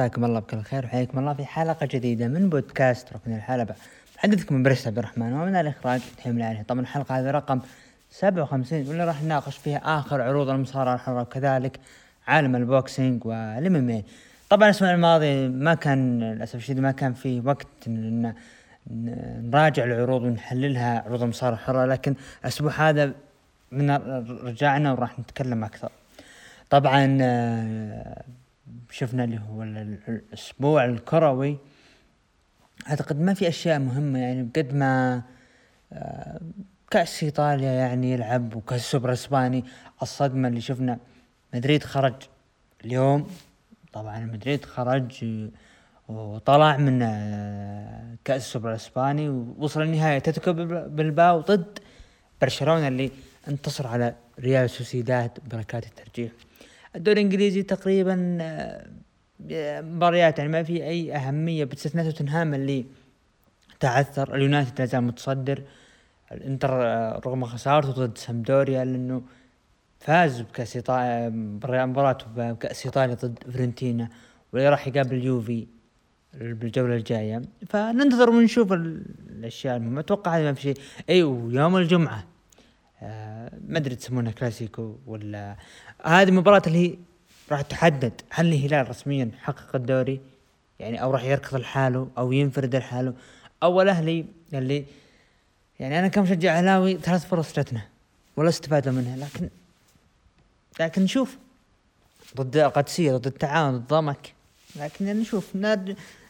مساكم الله بكل خير وحياكم الله في حلقة جديدة من بودكاست ركن الحلبة. محدثكم من بريست عبد الرحمن ومن الإخراج تحمل عليه طبعا الحلقة هذه رقم 57 واللي راح نناقش فيها آخر عروض المصارعة الحرة وكذلك عالم ال boxing وال MMA طبعا الأسبوع الماضي ما كان للأسف الشديد ما كان في وقت إن نراجع العروض ونحللها عروض المصارعة الحرة لكن الأسبوع هذا من رجعنا وراح نتكلم أكثر. طبعا شفنا اللي هو الأسبوع الكروي. أعتقد ما في أشياء مهمة يعني بقد ما آه، كأس إيطاليا يعني يلعب وكأس السوبر الاسباني الصدمة اللي شفنا. مدريد خرج اليوم. طبعا مدريد خرج وطلع من آه، كأس السوبر الاسباني ووصل النهايه أتلتيكو بالباو ضد برشلونة اللي انتصر على ريال سوسيداد. بركات الترجيح. الدوري الإنجليزي تقريبا آه، مباريات يعني ما في أي أهمية باستثناء توتنهام اللي تعثر اليونايتد لا زال متصدر الإنتر آه، رغم خسارته ضد سامدوريا لأنه فاز بكأس ايطاليا مباراته بكأس إيطاليا ضد فرنتينا واللي راح يقابل اليوفي بالجولة الجاية. فننتظر ونشوف الأشياء المهمة. أتوقع هذا ما في شيء. اي ويوم الجمعة آه ما أدري كلاسيكو ولا هذه المباراة اللي هي راح تحدد هل الهلال رسميا حقق الدوري يعني أو راح يركض لحاله أو ينفرد لحاله. أو الاهلي اللي يعني أنا كمشجع أهلاوي ثلاث فرص جتنا ولا استفادوا منها. لكن لكن نشوف. ضد القادسية ضد التعاون ضد ضمك. لكن نشوف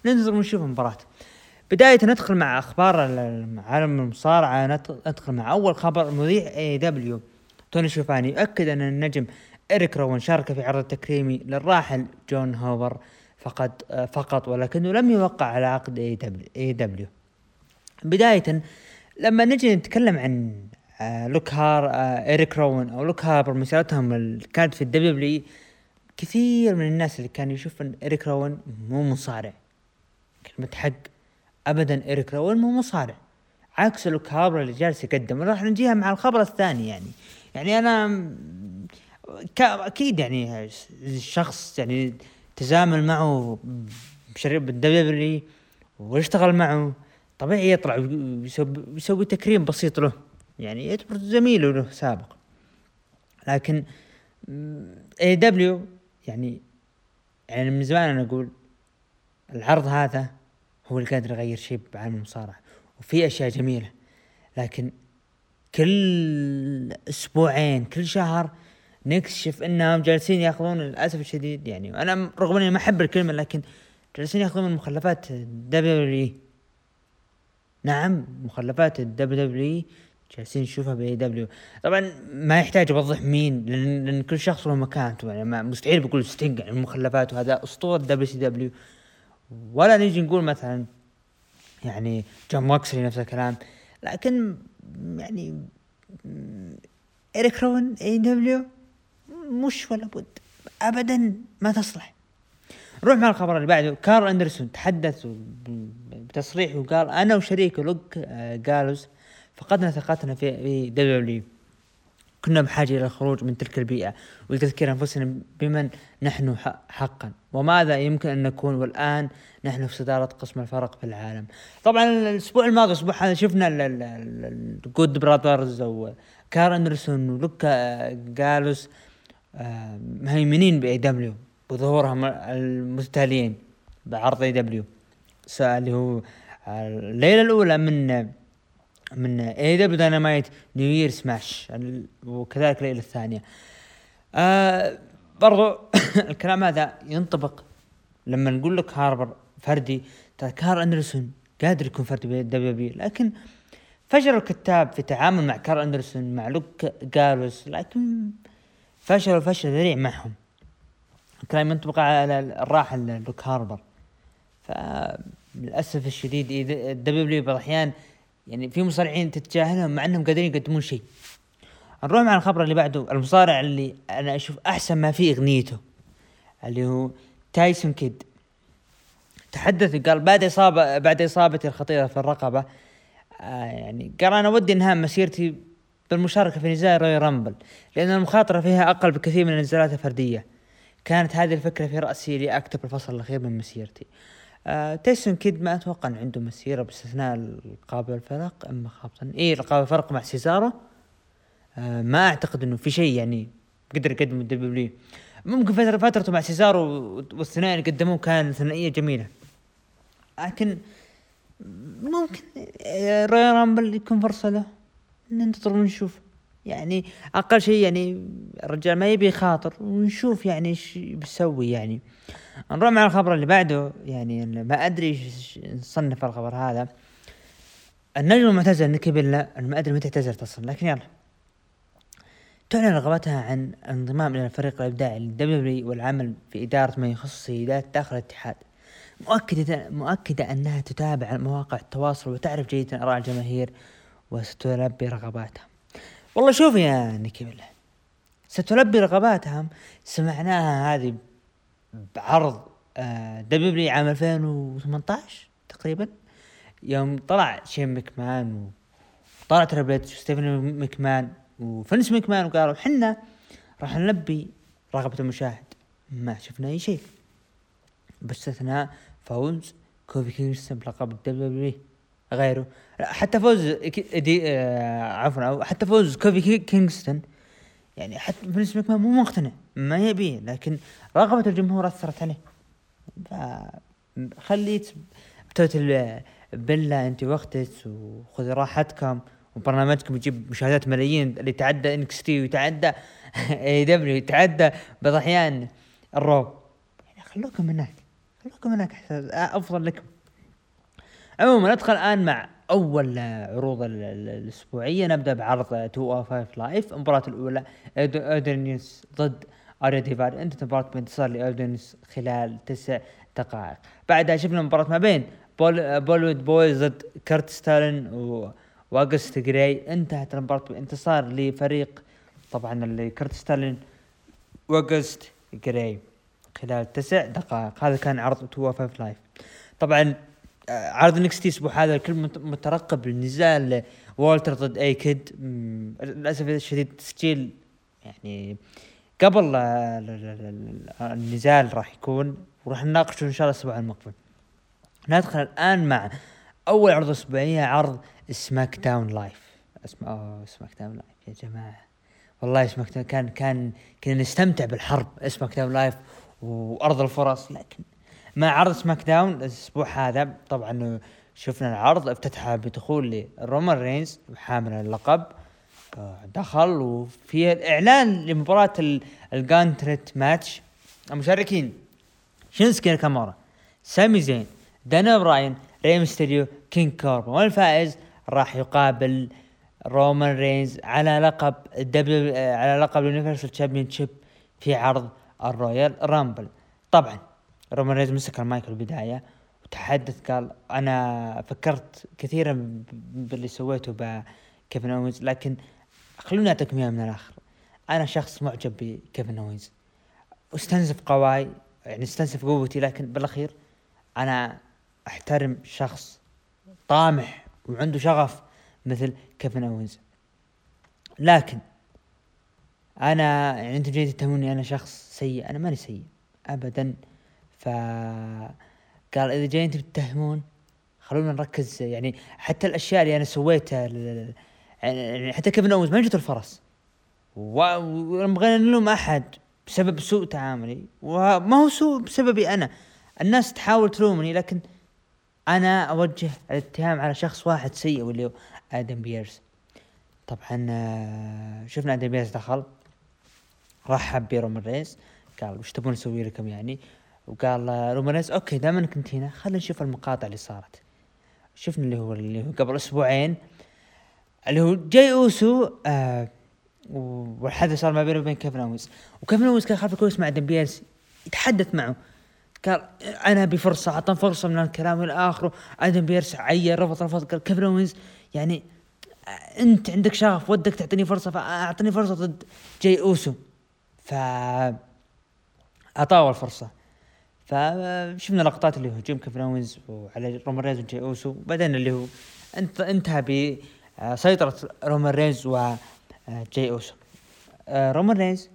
ننتظر ونشوف المباراة. بداية ندخل مع أخبار عالم المصارعة ندخل مع أول خبر مذيع AEW توني شوفاني يؤكد أن النجم إريك روان شارك في عرض التكريمي للراحل جون هوفر فقط فقط ولكنه لم يوقع على عقد اي دبليو اي دبليو بداية لما نجي نتكلم عن آه، لوك هار آه، إريك روان أو لوك هاربر مسيرتهم اللي كانت في ال WWE كثير من الناس اللي كانوا يشوف ان إريك روان مو مصارع. كلمة حق أبدا إريك روان مو مصارع. عكس لوك هاربر اللي جالس يقدم. راح نجيها مع الخبر الثاني يعني. يعني أنا أكيد يعني الشخص يعني تزامل معه بشريط بال WWE ويشتغل معه طبيعي يطلع ويسوي تكريم بسيط له يعني يعتبر زميله له سابق. لكن AEW يعني يعني من زمان أنا أقول العرض هذا هو اللي قادر يغير شيء بعالم المصارعة وفي أشياء جميلة. لكن كل أسبوعين كل شهر نكتشف إنهم جالسين يأخذون للأسف الشديد يعني أنا رغم إني ما أحب الكلمة لكن جالسين يأخذون من مخلفات WWE نعم مخلفات ال WWE جالسين نشوفها ب AEW. طبعا ما يحتاج أوضح مين لأن, كل شخص له مكانته يعني مستحيل بقول ستينج يعني المخلفات وهذا أسطورة WCW ولا نيجي نقول مثلا يعني جون موكسلي نفس الكلام لكن يعني إريك روان AEW مش ولا بد. ابدا ما تصلح. نروح مع الخبر اللي بعده. كارل أندرسون تحدث بتصريح وقال أنا وشريكي لوك آه، جالوس فقدنا ثقتنا في W. كنا بحاجة إلى الخروج من تلك البيئة ولتذكير أنفسنا بمن نحن حقا. وماذا يمكن أن نكون والآن؟ نحن في صدارة قسم الفرق في العالم. طبعا الأسبوع الماضي الأسبوع هذا شفنا ال Good Brothers أو كار أندرسون ولوكا جالوس آه، مهيمنين ب AEW بظهورهم المتتاليين بعرض AEW. اللي هو الليلة الأولى من من AEW Dynamite New Year Smash وكذلك الليلة الثانية. آه برضو الكلام هذا ينطبق لما نقول لك هاربر فردي ترى كار أندرسون قادر يكون فردي W بي لكن فشل الكتاب في التعامل مع كار أندرسون مع لوك جالوس لكن فشلوا فشل ذريع معهم. الكلام ينطبق على الراحل لوك هاربر. فللأسف الشديد ال W بعض الأحيان يعني في مصارعين تتجاهلهم مع إنهم قادرين يقدمون شيء. نروح مع الخبر اللي بعده المصارع اللي أنا أشوف أحسن ما فيه أغنيته اللي هو تايسون كيد. تحدث قال بعد اصابه بعد اصابتي الخطيرة في الرقبة آه يعني قال أنا ودي إنهاء مسيرتي بالمشاركة في نزال Royal Rumble لأن المخاطرة فيها أقل بكثير من النزالات الفردية. كانت هذه الفكرة في رأسي لأكتب الفصل الأخير من مسيرتي. آه تايسون كيد ما أتوقع أن عنده مسيرة باستثناء القاب الفرق ما خاب ظني. إي القاب الفرق مع سيزارو. آه ما أعتقد إنه في شيء يعني قدر يقدم ال W ممكن فترة فترته مع سيزارو والثنائي اللي قدموه كان ثنائية جميلة. لكن ممكن Royal Rumble يكون فرصة له. ننتظر ونشوف. يعني أقل شيء يعني الرجال ما يبي يخاطر ونشوف يعني إيش بيسوي يعني. نروح مع الخبر اللي بعده يعني ما أدري إيش نصنف الخبر هذا. النجم المعتزل نيكي بيلا ما أدري متى اعتزلت أصلا لكن يلا. تعلن رغبتها عن الانضمام إلى الفريق الإبداعي لل W والعمل في إدارة ما يخص السيدات داخل الاتحاد. مؤكدة مؤكدة أنها تتابع مواقع التواصل وتعرف جيدا آراء الجماهير وستلبي رغباتها والله شوف يا نيكي بيلا ستلبي رغباتهم سمعناها هذه بعرض آه W عام 2018 تقريبا. يوم طلع شين مكمان وطلع Triple H وستيفاني مكمان وفنس مكمان وقالوا حنا راح نلبي رغبة المشاهد. ما شفنا أي شيء. باستثناء فوز كوفي كينغستون بلقب ال W غيره. حتى فوز دي آه عفوا حتى فوز كوفي كينغستون. يعني حتى فينس ماكمان مو مقتنع. ما يبيه لكن رغبة الجمهور أثرت عليه. فخليك ب Total Bellas أنت واختك وخذ راحتكم. وبرنامجكم يجيب مشاهدات ملايين. اللي يتعدى NXT ويتعدى AEW يتعدى بعض الاحيان ال Raw. يعني خلوكم هناك. خلوكم هناك أفضل لكم. عموما ندخل الآن مع أول عروض الأسبوعية. نبدأ بعرض 205 Live. المباراة الأولى اودرنيوس ضد أريا ديفاري انتهت المباراة بانتصار لاودرنيوس خلال تسع دقائق. بعدها شفنا مباراة ما بين Bollywood Boyz ضد كرت ستالين و واجست جراي. انتهت المباراة بانتصار لفريق طبعا اللي كرت ستالين واجست جراي خلال تسع دقائق. هذا كان عرض 205 Live. طبعا عرض NXT الأسبوع هذا الكل مترقب النزال والتر ضد A-Kid. للأسف الشديد تسجيل يعني قبل النزال راح يكون وراح نناقشه إن شاء الله الأسبوع المقبل. ندخل الآن مع أول عرض اسبوعيه عرض SmackDown Live. اسم أوه SmackDown Live. يا جماعة. والله SmackDown كان كان كنا نستمتع بالحرب. SmackDown Live وأرض الفرص لكن مع عرض SmackDown الأسبوع هذا. طبعا شفنا العرض افتتح بدخول لرومان رينز حامل اللقب. دخل وفي الإعلان لمباراة ال Gauntlet Match. المشاركين شينسكي ناكامورا سامي زين دانيال براين ري ميستيريو King كوربن والفائز راح يقابل رومان رينز على لقب ال W على لقب ال Universal Champion في عرض ال Royal Rumble. طبعا رومان رينز مسك المايك في البدايه وتحدث قال أنا فكرت كثيرا باللي سويته بكيفن أوينز لكن خلوني أعطيكم إياها من الآخر. أنا شخص معجب بكيفن أوينز. واستنزف قواي يعني أستنزف قوتي لكن بالأخير أنا أحترم شخص طامح وعنده شغف مثل كيفن أوينز. لكن أنا يعني أنتم جايين تتهموني أنا شخص سيء؟ أنا ماني سيء. ابدا ف قال إذا جايين تتهمون خلونا نركز يعني حتى الأشياء اللي أنا سويتها يعني حتى كيفن أوينز ما جت الفرص. وبغينا نلوم أحد بسبب سوء تعاملي وما هو سوء بسببي أنا. الناس تحاول تلومني لكن أنا أوجه الاتهام على شخص واحد سيء واللي هو آدم بيرس. طبعا آه، شفنا آدم بيرس دخل رحب برومان رينز قال وش تبون نسوي لكم يعني؟ وقال رومان رينز okay دام انك كنت هنا خلينا نشوف المقاطع اللي صارت. شفنا اللي هو اللي هو قبل أسبوعين اللي هو جاي أوسو آه والحدث صار ما بينه وبين كيفن أوينز. وكيفن أوينز كان خلف الكواليس مع آدم بيرس يتحدث معه. قال أنا بفرصة اعطاني فرصة من الكلام إلى آخره. آدم بيرس عير رفض رفض قال كيفن أوينز يعني أنت عندك شغف ودك تعطيني فرصة فاعطني فرصة ضد جاي أوسو. ف اعطاه الفرصه فشفنا لقطات اللي هو هجم كيفن اوينز وعلى رومان رينز وجاي أوسو. بعدين اللي هو انت انتهى بسيطرة رومان رينز وجاي أوسو. رومان رينز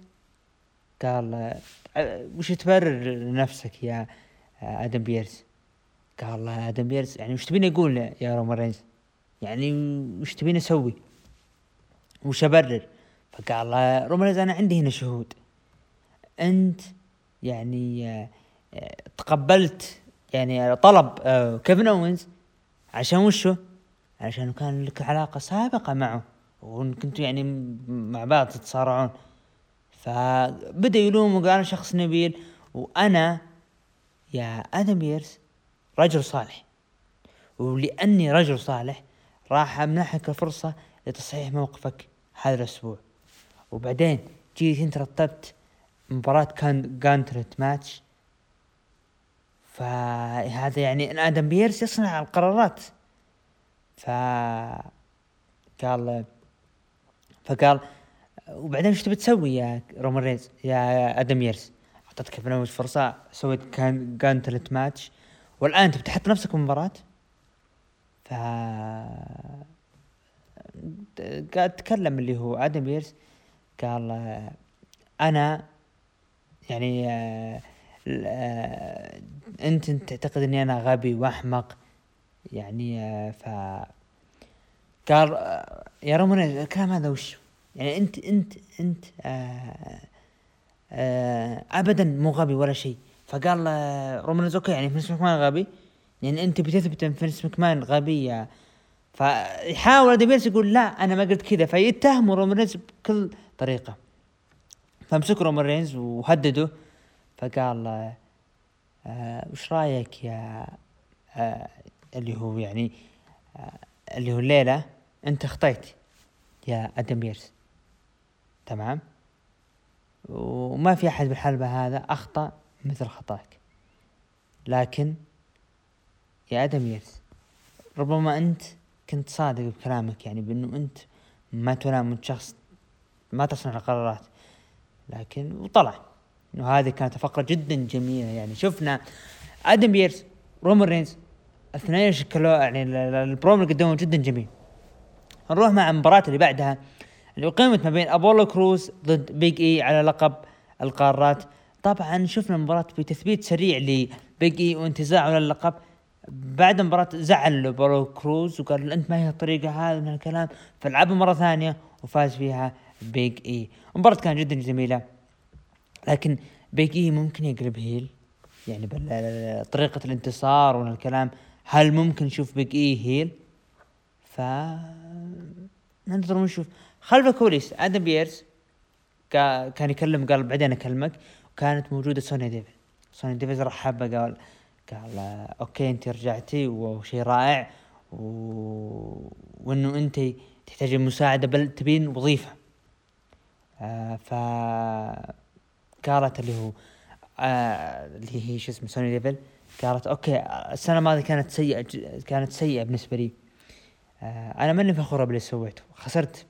قال آه، وش تبرر لنفسك يا آه، آدم بيرس؟ قال آدم بيرس يعني وش تبيني أقول يا رومان رينز يعني وش تبيني أسوي؟ وش أبرر؟ فقال رومان رينز أنا عندي هنا شهود. أنت يعني آه، تقبلت يعني طلب كيفن أوينز عشان وشو؟ عشان كان لك علاقة سابقة معه وكنتوا يعني مع بعض تتصارعون. فبدأ يلوم وقال شخص نبيل وأنا يا آدم بيرس رجل صالح. ولأني رجل صالح راح أمنحك الفرصة لتصحيح موقفك هذا الأسبوع. وبعدين جيت أنت رتبت مباراة كان gauntlet match. فهذا يعني أن آدم بيرس يصنع القرارات. ف قال فقال وبعدين إيش تبي تسوي يا رومان رينز يا آدم بيرس أعطيتك في فرصة سويت كان gauntlet match والآن تبي تحط نفسك بمباراة؟ ف قاعد تكلم اللي هو آدم بيرس قال أنا يعني آه، أنت تعتقد إني أنا غبي وأحمق؟ يعني آه، ف قال يا رومان الكلام هذا وش؟ يعني أنت أنت أنت آه آه ابدا مو غبي ولا شيء. فقال رومان أوكي يعني فينس مكمان غبي يعني أنت بتثبت إن فينس مكمان غبي فيحاول آدم بيرس يقول لا أنا ما قلت كذا. فيتهموا رومان رينز بكل طريقة. فمسك رومان رينز وهدده فقال آه وش رأيك يا آه اللي هو يعني آه اللي هو الليلة أنت أخطيت يا آدم بيرس. تمام؟ وما في أحد بالحلبة هذا أخطأ مثل خطاك. لكن يا آدم يرس ربما أنت كنت صادق بكلامك يعني بأنه أنت ما تلام من شخص ما تصنع القرارات لكن وطلع. إنه هذه كانت فقرة جدا جميلة. يعني شفنا آدم بيرس رومان رينز الاثنين شكلوا يعني البرومو اللي قدموه جدا جميل. نروح مع المباراة اللي بعدها اللي أقيمت ما بين أبولو كروز ضد بيج إي على لقب القارات. طبعا شفنا مباراة بتثبيت سريع لبيج إي وانتزاعه للقب بعد المباراة زعل أبولو كروز وقال أنت ما هي الطريقة هذه من الكلام فلعبها مرة ثانية وفاز فيها بيج إي المباراة كانت جدا جميلة. لكن بيج إي ممكن يقلب heel؟ يعني طريقة الانتصار والكلام هل ممكن نشوف بيج إي heel؟ ف ننتظر ونشوف. خلف الكواليس آدم بيرس كان يكلم قال بعدين أكلمك وكانت موجودة سوني ديفل سوني ديفل رحب قال قال أوكي أنت رجعتي وشيء رائع و... وإنه أنت تحتاجين مساعدة بل تبين وظيفة. آه ف قالت اللي هو آه اللي هي شو اسمه سوني ديفل قالت أوكي السنة الماضية كانت سيئة كانت سيئة بالنسبة لي. آه أنا ماني فخورة باللي سويته خسرت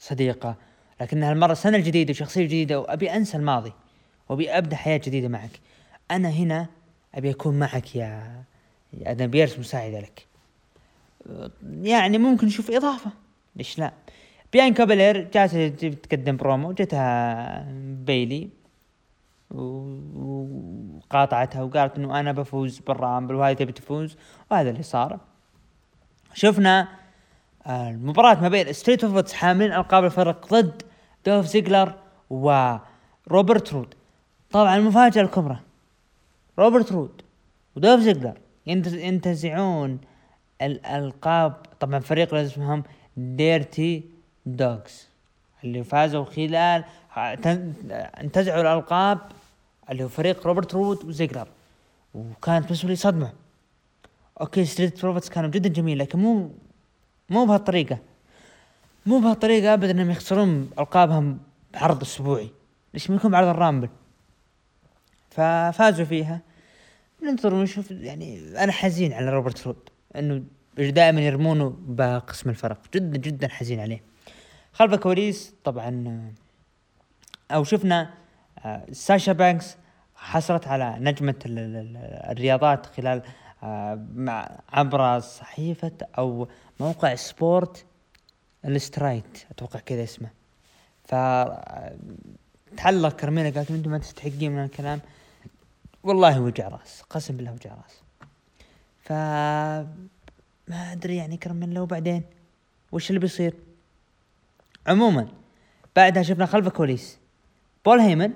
صديقة لكن هالمرة السنة الجديدة وشخصية جديدة وأبي أنسى الماضي وأبي أبدأ حياة جديدة معك. أنا هنا أبي أكون معك يا يا أدم بيرس مساعدة لك. يعني ممكن نشوف إضافة ليش لا؟ بيانكا بلير جالسة تقدم برومو جتها بيلي. وقاطعتها وقالت إنه أنا بفوز بالرامبل وهذه تبي تفوز. وهذا اللي صار. شفنا المباراة ما بين ستريت بروفيتس حاملين ألقاب الفرق ضد دوف زيجلر وروبرت رود. طبعا المفاجأة الكبرى. روبرت رود ودوف زيجلر ينتزعون الألقاب. طبعا فريق اسمهم ديرتي دوغز اللي فازوا خلال انتزعوا الألقاب اللي هو فريق روبرت رود وزيجلر وكانت بالنسبة لي صدمة. أوكي ستريت بروفيتس كانوا جدا جميل لكن مو مو بهالطريقة. مو بهالطريقة ابدا إنهم يخسرون ألقابهم بعرض أسبوعي. ليش؟ ممكن بعرض الرامبل. ففازوا فيها. ننتظر ونشوف. يعني أنا حزين على روبرت رود إنه دائما يرمونه بقسم الفرق. جدا جدا حزين عليه. خلف الكواليس طبعا أو شفنا آه، ساشا بانكس حصلت على نجمة الرياضات خلال آه، مع عبر صحيفة أو موقع Sports Illustrated أتوقع كذا اسمه. ف تعلق كرميلا قالت أنتم ما تستحقين من الكلام. والله وجع راس قسم بالله وجع راس. ف ما أدري يعني كرميلا وبعدين وش اللي بيصير؟ عموما بعدها شفنا خلف الكواليس. بول هيمن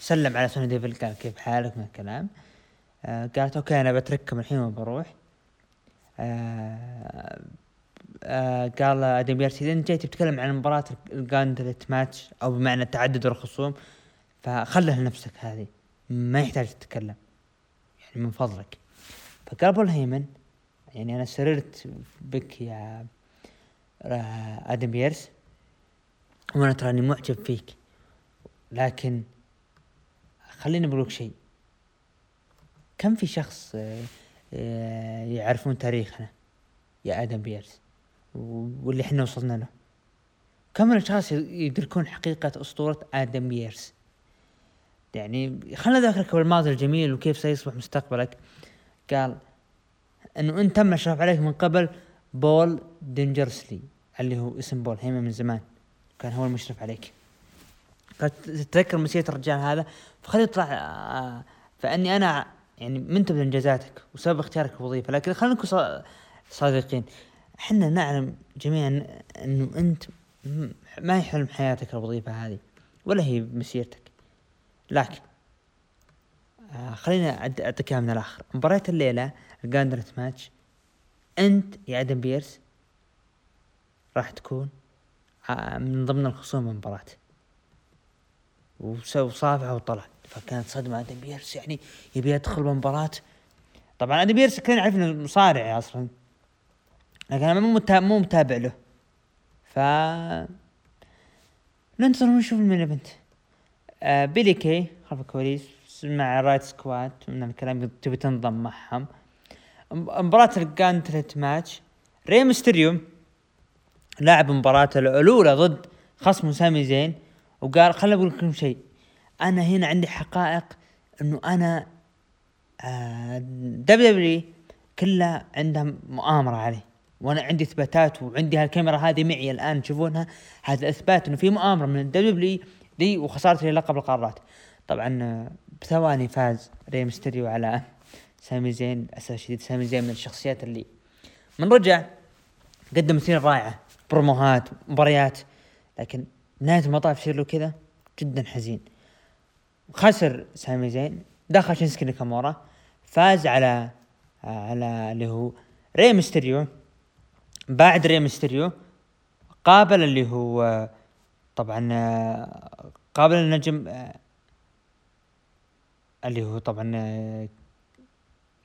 سلم على سوني ديفل قال كيف حالك من الكلام. آه قالت أوكي أنا بترككم الحين وبروح. آه آه قال آدم بيرسي اذا أنت جاي تتكلم عن مباراة الجاندلت ماتش أو بمعنى تعدد الخصوم فخله لنفسك هذه. ما يحتاج تتكلم يعني من فضلك. فقال بول هيمن يعني أنا سررت بك يا آدم بيرس وأنا تراني معجب فيك لكن خليني لك شيء. كم في شخص آه، آه، يعرفون تاريخنا؟ يا آدم بيرس. واللي إحنا وصلنا له. كم من الأشخاص يدركون حقيقة أسطورة آدم بيرس؟ يعني خلنا ذاكرك بالماضي الجميل وكيف سيصبح مستقبلك. قال إنه انت تم الاشراف عليك من قبل بول دينجرسلي اللي هو اسم بول هيما من زمان. كان هو المشرف عليك. تتذكر مسيرة الرجال هذا؟ فخلي يطلع آه، فإني أنا يعني منتبه لانجازاتك وسبب اختيارك الوظيفة لكن خلينا نكون صادقين. إحنا نعلم جميعا انه أنت ما يحلم حياتك الوظيفة هذه ولا هي مسيرتك لكن آه خلينا أعطيك من الآخر. مباراة الليلة الجاندرت ماتش أنت يا أدم بيرس راح تكون آه، من ضمن الخصوم المباراة. وصافح وطلع فكانت صدمة. آدم بيرس يعني يبي يدخل بالمباراة طبعا آدم بيرس كان يعرف إنه مصارع أصلا. لكن أنا مو مو متابع له. ف ننتظر ونشوف ال main event. آه بيلي كي خلف الكواليس مع ريوت سكواد من الكلام تبي تنضم معهم. مباراة ال gauntlet match. ري مستريو لعب مباراة الأولى ضد خصم سامي زين. وقال خليني أقول لكم شيء. أنا هنا عندي حقائق إنه أنا آه دبليو دبليو كلها عندها مؤامرة عليه. وأنا عندي إثباتات وعندي هالكاميرا هذه معي الآن تشوفونها؟ هذا اثبات إنه في مؤامرة من الدبليو لي وخسارة لقب القارات طبعا بثواني فاز ري ميستيريو على سامي زين للاسف الشديد سامي زين من الشخصيات اللي من رجع قدم مسيرة رائعة بروموهات مباريات لكن نهاية المطاف يصير له كذا جدا حزين. خسر سامي زين دخل شينسكي ناكامورا فاز على على اللي هو ري ميستيريو. بعد ري ميستيريو قابل اللي هو طبعا قابل النجم اللي هو طبعا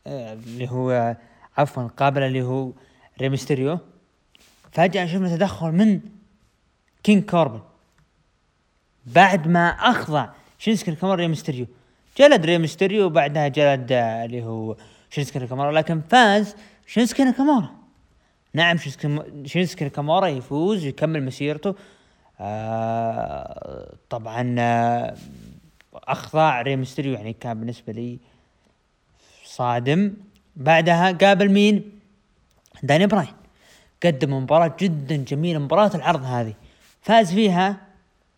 اللي هو عفوا قابل اللي هو ريمستيريو فجأة شفنا تدخل من كينج كوربن. بعد ما أخضع. شينسكي ناكامورا ريمستيريو جلد ريمستيريو وبعدها جلد اللي هو شينسكي ناكامورا لكن فاز شينسكي ناكامورا نعم شينسكي ناكامورا يفوز ويكمل مسيرته. آه طبعا آه أخضع ريمستيريو يعني كان بالنسبة لي صادم. بعدها قابل مين؟ داني براين. قدم مباراة جدا جميلة مباراة العرض هذه. فاز فيها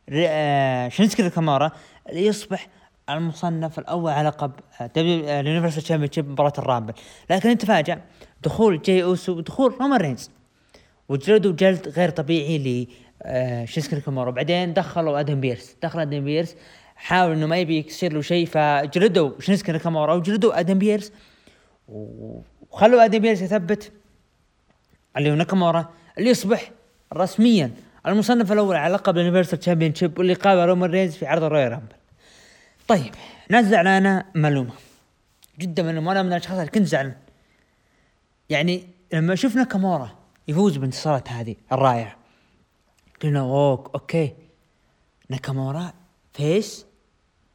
آه، شينسكي ناكامورا اللي يصبح المصنف الأول على لقب ال universal champion مباراة الرامبل. لكن أنت تفاجأ دخول جاي أوسو ودخول رومان رينز. وجلدوا جلد غير طبيعي ل آه، شينسكي ناكامورا بعدين دخلوا آدم بيرس. دخل آدم بيرس حاول إنه ما يبي يصير له شيء فجلدوا شينسكي ناكامورا وجلدوا آدم بيرس. وخلوا آدم بيرس يثبت اللي هو ناكامورا اللي يصبح رسميا المصنف الأول على لقب ال universal championship واللي قابل رومان رينز في عرض الرويال رامبل. طيب ناس زعلانه معلومة. جدا معلومة أنا من الأشخاص اللي كنت زعلان. يعني لما شفنا ناكامورا يفوز بالانتصارات هذه الرائعة قلنا اوه okay. ناكامورا face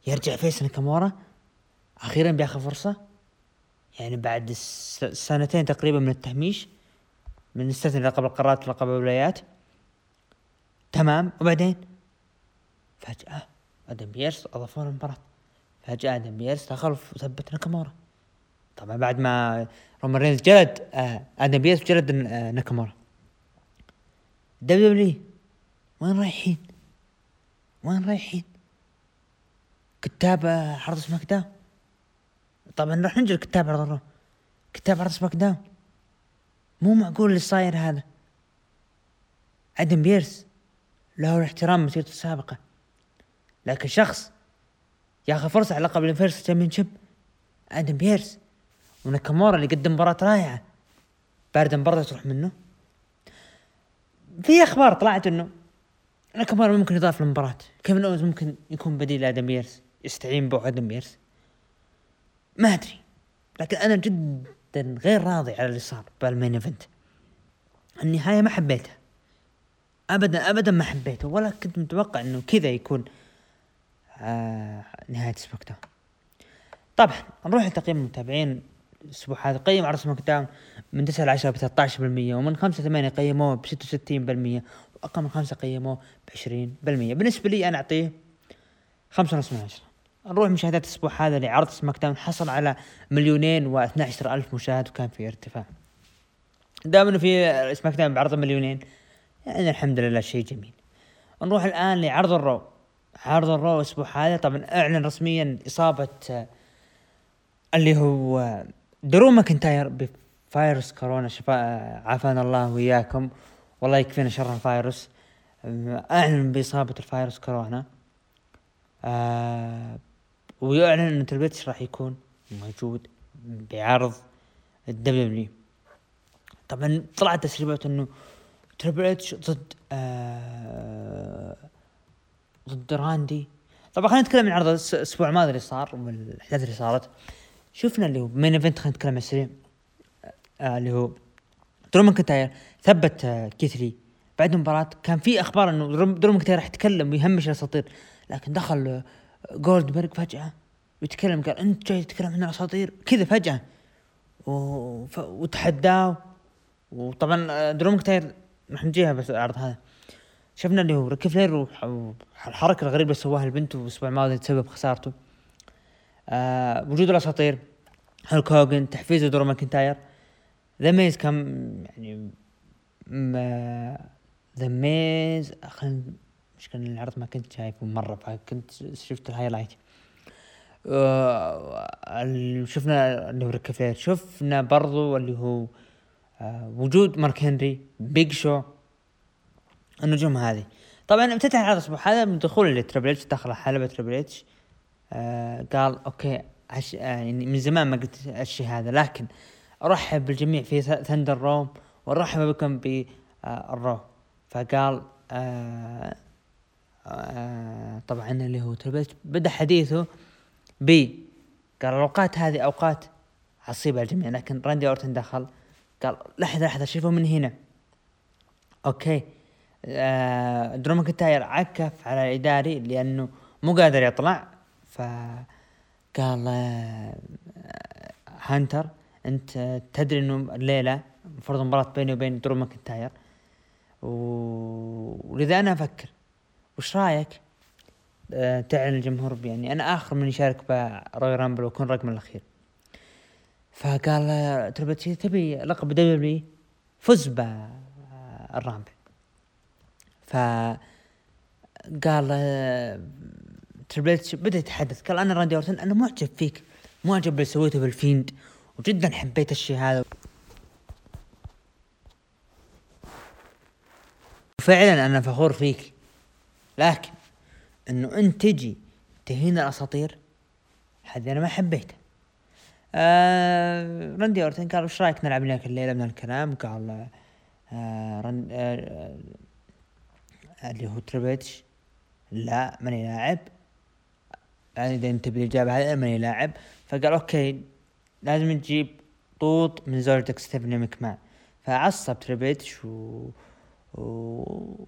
يرجع face ناكامورا أخيرا بياخذ فرصة. يعني بعد سنتين تقريبا من التهميش من نستثني لقب القارات ولقب الولايات. تمام. وبعدين؟ فجأة آدم بيرس اضافوا المباراة فجأة آدم بيرس دخل وثبت ناكامورا. طبعا بعد ما رومان رينز جلد آه آدم بيرس جلد آه ناكامورا. WW وين رايحين؟ وين رايحين؟ كتّاب عرض سماك داون طبعا راح نجي لكتّاب عرض الرو كتّاب عرض سماك داون مو معقول اللي صاير هذا. آدم بيرس له الاحترام مسيرته السابقة. لكن شخص ياخذ فرصة على لقب ال universal champion آدم بيرس وناكامورا اللي قدم مباراة رائعة. بارد مباراة تروح منه. في أخبار طلعت إنه ناكامورا ممكن يضاف للمباراة. كيفن اوينز ممكن يكون بديل لآدم بيرس؟ يستعين به آدم بيرس؟ ما أدري. لكن أنا جدا غير راضي على اللي صار بال main event النهاية ما حبيتها. ابدا ابدا ما حبيته ولا كنت متوقع إنه كذا يكون. آه نهاية سماك داون طبعا نروح لتقييم المتابعين الأسبوع هذا. قيم عرض سماك داون من 9 ل 10 ب 13% ومن 5 ل 8 قيموه ب 66% وأقل من 5 قيموه ب 20% بالنسبة لي أنا أعطيه 5.5 من 10 نروح مشاهدات الأسبوع هذا لعرض سماك داون حصل على مليونين و12 ألف مشاهد وكان في ارتفاع. دام إنه في سماك داون بعرض مليونين. يعني الحمد لله شيء جميل. نروح الآن لعرض الرو. عرض الرو الأسبوع هذا. طبعا أعلن رسميا إصابة آه، اللي هو آه، درو ماكنتاير بفيروس كورونا. شفاء آه، عافانا الله وياكم والله يكفينا شر الفيروس. أعلن بإصابة الفيروس كورونا. آه ويعلن إن تريبل اتش راح يكون. موجود بعرض الدبليو طبعا طلعت تسريبات إنه تريبل اتش ضد آه ضد راندي. طبعا خلينا نتكلم عن عرض الأسبوع الماضي اللي صار والأحداث اللي صارت. شفنا اللي هو main event خلينا نتكلم عن السريع آه اللي هو درو ماكنتاير ثبت آه كيث لي بعد المباراة كان في أخبار إنه درو ماكنتاير راح يتكلم ويهمش الأساطير لكن دخل آه جولدبرغ فجأة ويتكلم قال أنت جاي تتكلم عن الأساطير؟ كذا فجأة. وتحداه. وطبعا آه، درو ماكنتاير راح نجيها بس العرض هذا. شفنا اللي هو ريك فلير والحركة الغريبة اللي سواها البنت والاسبوع الماضي تسبب خسارته. آه وجود الأساطير هالك هوجن تحفيز درو ماكنتاير. ذا ميز كان يعني ذا ميز خلينا مش كان العرض ما كنت شايفه مرة فكنت شفت ال highlight. آه شفنا اللي هو ريك فلير. شفنا برضو اللي هو آه وجود مارك هنري بيج شو النجوم هذه. طبعا افتتح هذا الأسبوع هذا من دخول لتريبل اتش دخل حلبة تريبل اتش آه قال okay عش... آه يعني من زمان ما قلت الشيء هذا لكن أرحب بالجميع في ثندر روم وأرحب بكم بالرو آه فقال آه آه طبعا اللي هو تريبل بدأ حديثه ب قال الأوقات هذه أوقات عصيبة الجميع لكن راندي اورتن دخل قال لحظة لحظة شوفوا من هنا. okay. آه درو عكف على الاداري لأنه مو قادر يطلع. ف قال آه هانتر أنت تدري إنه الليلة المفروض مباراة بيني وبين درو ماكنتاير. ولذا أنا أفكر وش رأيك؟ آه تعلن الجمهور يعني أنا آخر من يشارك بروي رامبل وأكون رقم الأخير. فقال تربتشي تبي لقب دبليو فز بال Rumble ف قال بدأ يتحدث. قال أنا راندي اورتن أنا معجب فيك معجب باللي سويته بالفيند وجدا حبيت الشيء هذا. وفعلا أنا فخور فيك لكن إنه أنت تجي تهين الأساطير هذه أنا ما حبيته آه راندي أورتن قال وش رأيك نلعب لك الليلة من الكلام؟ قال آه رن آه اللي هو تريبيتش لا ماني لاعب. يعني إذا أنت بالإجابة هذه ماني لاعب. فقال أوكي لازم تجيب طوط من زوجتك ستيفني مكمان فعصب تريبيتش و... و...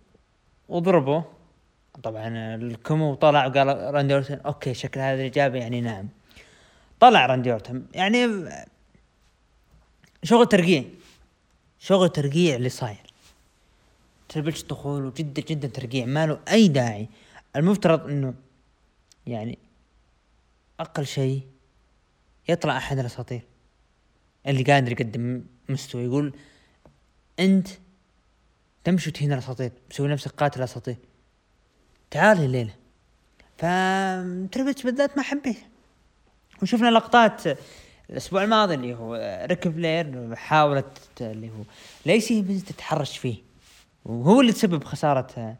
وضربه. طبعا الكمو طلع وقال راندي أورتن أوكي شكل هذه الإجابة يعني نعم. طلع راندي اورتن يعني شغل ترقيع. شغل ترقيع اللي صاير. تربلش دخول وجدا جدا ترقيع ما له أي داعي. المفترض إنه يعني أقل شيء يطلع أحد الأساطير. اللي قادر يقدم مستوى يقول أنت تمشي وتهين الأساطير تسوي نفسك قاتل اساطير تعال الليلة فتريبتش بالذات ما حبيته وشفنا لقطات الأسبوع الماضي اللي هو ريك فلير حاولت اللي هو ليسي بنز تتحرش فيه. وهو اللي تسبب خسارة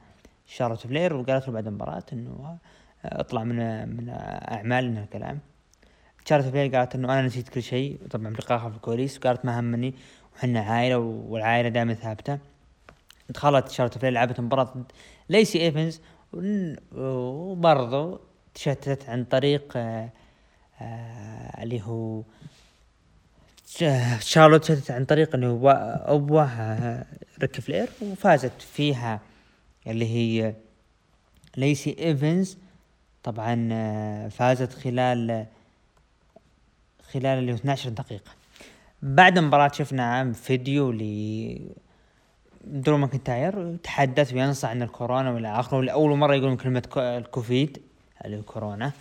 شارلوت فلير وقالت له بعد المباراة إنه اطلع من من اعمالنا الكلام. شارلوت فلير قالت إنه أنا نسيت كل شيء طبعا بلقاها في الكواليس وقالت ما همني وحنا عائلة والعائلة دائما ثابتة. دخلت شارلوت فلير لعبت مباراة ضد ليسي إيفنز وبرضو تشتت عن طريق آه آه اللي هو شارلوت شتت عن طريق اللي هو أبوه آه ريك فلير وفازت فيها اللي هي ليسي إيفنز. طبعا آه فازت خلال خلال اللي هو 12 دقيقة. بعد المباراة شفنا فيديو ل درو ماكنتاير تحدث وينصح عن الكورونا والى اخره لاول مرة يقولون كلمة الكوفيد اللي هو كورونا.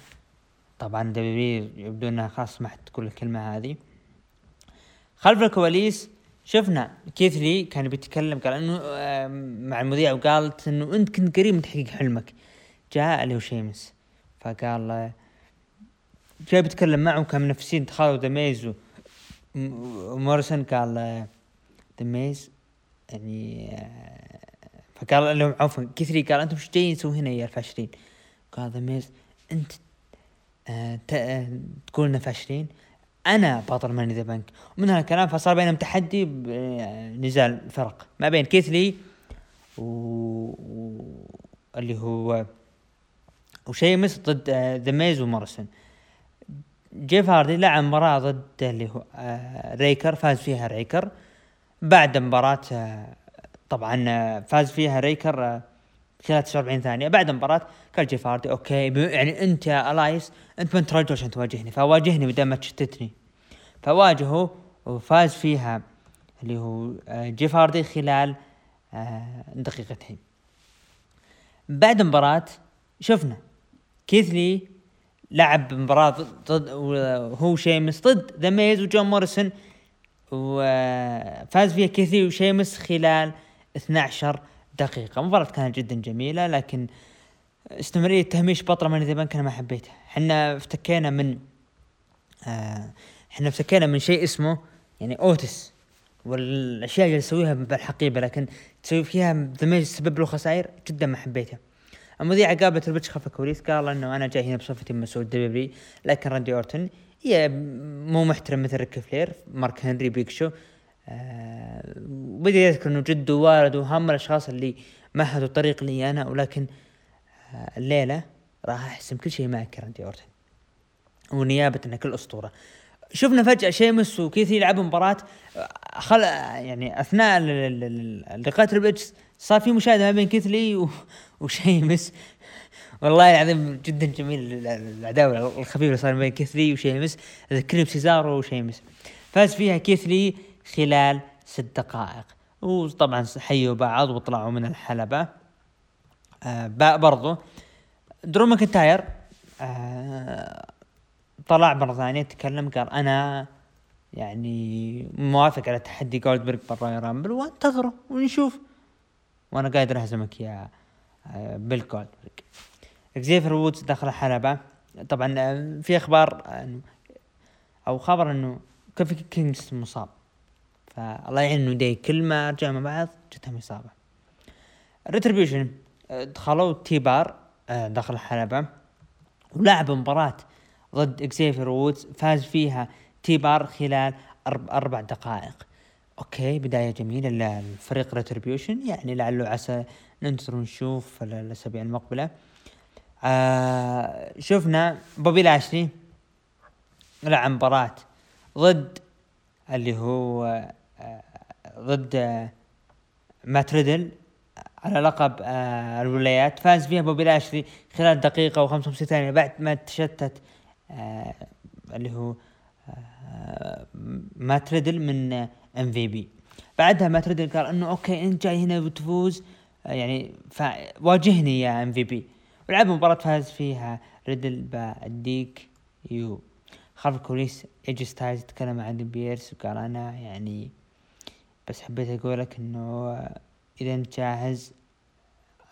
طبعا WWE يبدو إنها خلاص سمحت تقول الكلمة هذه. خلف الكواليس شفنا كيث لي كان بيتكلم قال إنه مع المذيع وقالت إنه أنت كنت قريب من تحقيق حلمك. جاء هو شيمس فقال جاي بيتكلم معه كان منافسين تخالوا ذا ميز ومورسون قال ذا ميز يعني فقال لهم عفوا كثري قال أنتم إيش جايين تسوون هنا يا الفاشلين قال ذا ميز أنت آه تقول إنه فاشلين. أنا بطل ماني ذا بنك. ومن هالكلام فصار بينهم تحدي نزال فرق ما بين كيثلي و... اللي هو وشيمس ضد ذا ميز وموريسون جيف هاردي لعب مباراة ضد اللي هو آه ريكر فاز فيها ريكر. بعد مباراة آه طبعا آه فاز فيها ريكر آه خلال 49 ثانية. بعد المباراة قال جيف هاردي okay يعني أنت يا إلياس أنت ما انت رجل عشان تواجهني فواجهني بدل ما تشتتني. فواجهه وفاز فيها اللي هو جيف هاردي خلال دقيقتين. بعد مباراة شفنا كيث لي لعب مباراة ضد هو شيمس ضد ذا ميز وجون موريسون وفاز فيها كيث لي وشيمس خلال 12 دقيقة. مباراة كانت جدا جميلة لكن استمرارية تهميش بطلة Money in the Bank أنا ما حبيتها. إحنا افتكينا من آه إحنا افتكينا من شيء اسمه يعني أوتس والأشياء اللي يسويها بالحقيبة لكن تسوي فيها ذا تسبب له خسائر جدا ما حبيتها. المذيعة قابلت البتش خلف الكواليس قال إنه أنا جاي هنا بصفتي مسؤول دبليو لكن راندي أورتن هي مو محترم مثل ريك فلير مارك هنري بيك شو. آه وبدأ يذكر إنه جده ووالده وهم الأشخاص اللي مهدوا الطريق لي أنا ولكن آه الليلة راح أحسم كل شيء معك راندي أورتن. ونيابة عن كل أسطورة. شفنا فجأة شيمس وكيث يلعبوا مباراة خل يعني أثناء لقاء تريبل صار في مشاهدة ما بين كيثلي وشيمس. والله العظيم جدا جميل العداوة الخفيفة اللي صار بين كيثلي وشيمس. أذكرني بسيزارو وشيمس. فاز فيها كيثلي خلال ست دقائق. وطبعا حيوا بعض وطلعوا من الحلبة. آه برضو. درو ماكنتاير آه طلع مرة ثانية تكلم قال أنا يعني موافق على تحدي جولدبرغ ب Royal Rumble وانتظروا ونشوف. وأنا قادر أهزمك يا آه، بيل جولدبرغ إكزافير وودز دخل الحلبة. طبعا آه، في أخبار أو خبر إنه كوفي كينجستون مصاب. فالله يعين إنه ذي كل ما رجعوا مع بعض جتهم إصابة. Retribution آه، دخلوا تي بار داخل الحلبة. ولعبوا مباراة ضد إكزيفير وودز فاز فيها تي بار خلال أربع دقائق. okay بداية جميلة للفريق Retribution يعني لعله عسى ننتظر ونشوف الأسابيع المقبلة. آه شفنا بوبي لاشلي لعب مباراة ضد اللي هو آه ضد آه مات ريدل على لقب آه الولايات. فاز فيها بوبي لاشلي خلال دقيقة و55 ثانية بعد ما تشتت آه اللي هو آه مات ريدل من MVP بعدها مات ريدل قال إنه okay انت جاي هنا بتفوز آه يعني واجهني يا MVP ولعب مباراة فاز فيها ريدل ب DQ. خلف الكواليس أي جي ستايلز تكلم عن بيرس وقال أنا يعني بس حبيت أقول لك إنه إذا أنت جاهز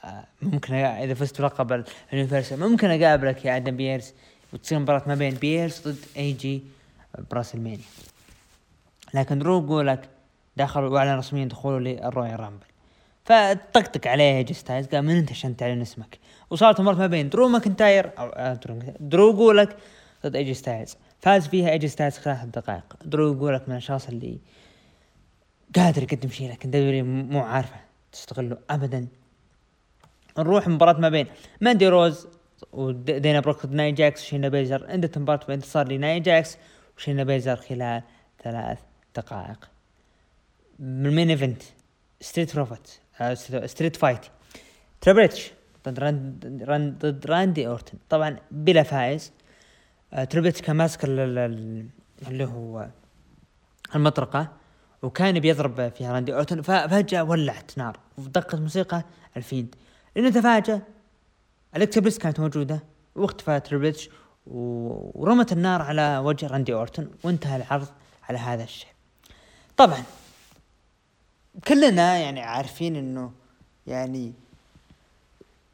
آه، ممكن إذا فزت بلقب ال Universal ممكن أقابلك يا آدم بيرس وتصير مباراة ما بين بيرس ضد أي جي ب WrestleMania. لكن درو جولاك دخل وأعلن رسميا دخوله لل Royal Rumble. فطقطق عليه أي جي ستايلز قال من أنت عشان تعلن اسمك؟ وصارت مباراة ما بين درو ماكنتاير أو آه، درو جولاك ضد أي جي ستايلز فاز فيها أي جي ستايلز خلال دقائق درو جولاك من الأشخاص اللي قادر يقدم شيء لكن W مو عارفه تستغله ابدا. نروح مباراة ما بين ماندي روز ودانا بروك ضد نايا جاكس وشينا بيزلر. عندك مباراة بانتصار لنايا جاكس وشينا بيزلر خلال ثلاث دقائق. من ال main event ستريت بروفيت ستريت فايت تريبريتش ضد راند ضد راندي أورتن. طبعا بلا فائز. آه، تريبريتش كان ماسك اللي هو المطرقة. وكان بيضرب فيها راندي اورتن ففجاه ولعت نار ودقت موسيقى الفيد لأنه تفاجأ الكترا بليس كانت موجودة واختفى تريبلتش ورمت النار على وجه راندي أورتون وانتهى العرض على هذا الشيء. طبعا كلنا يعني عارفين إنه يعني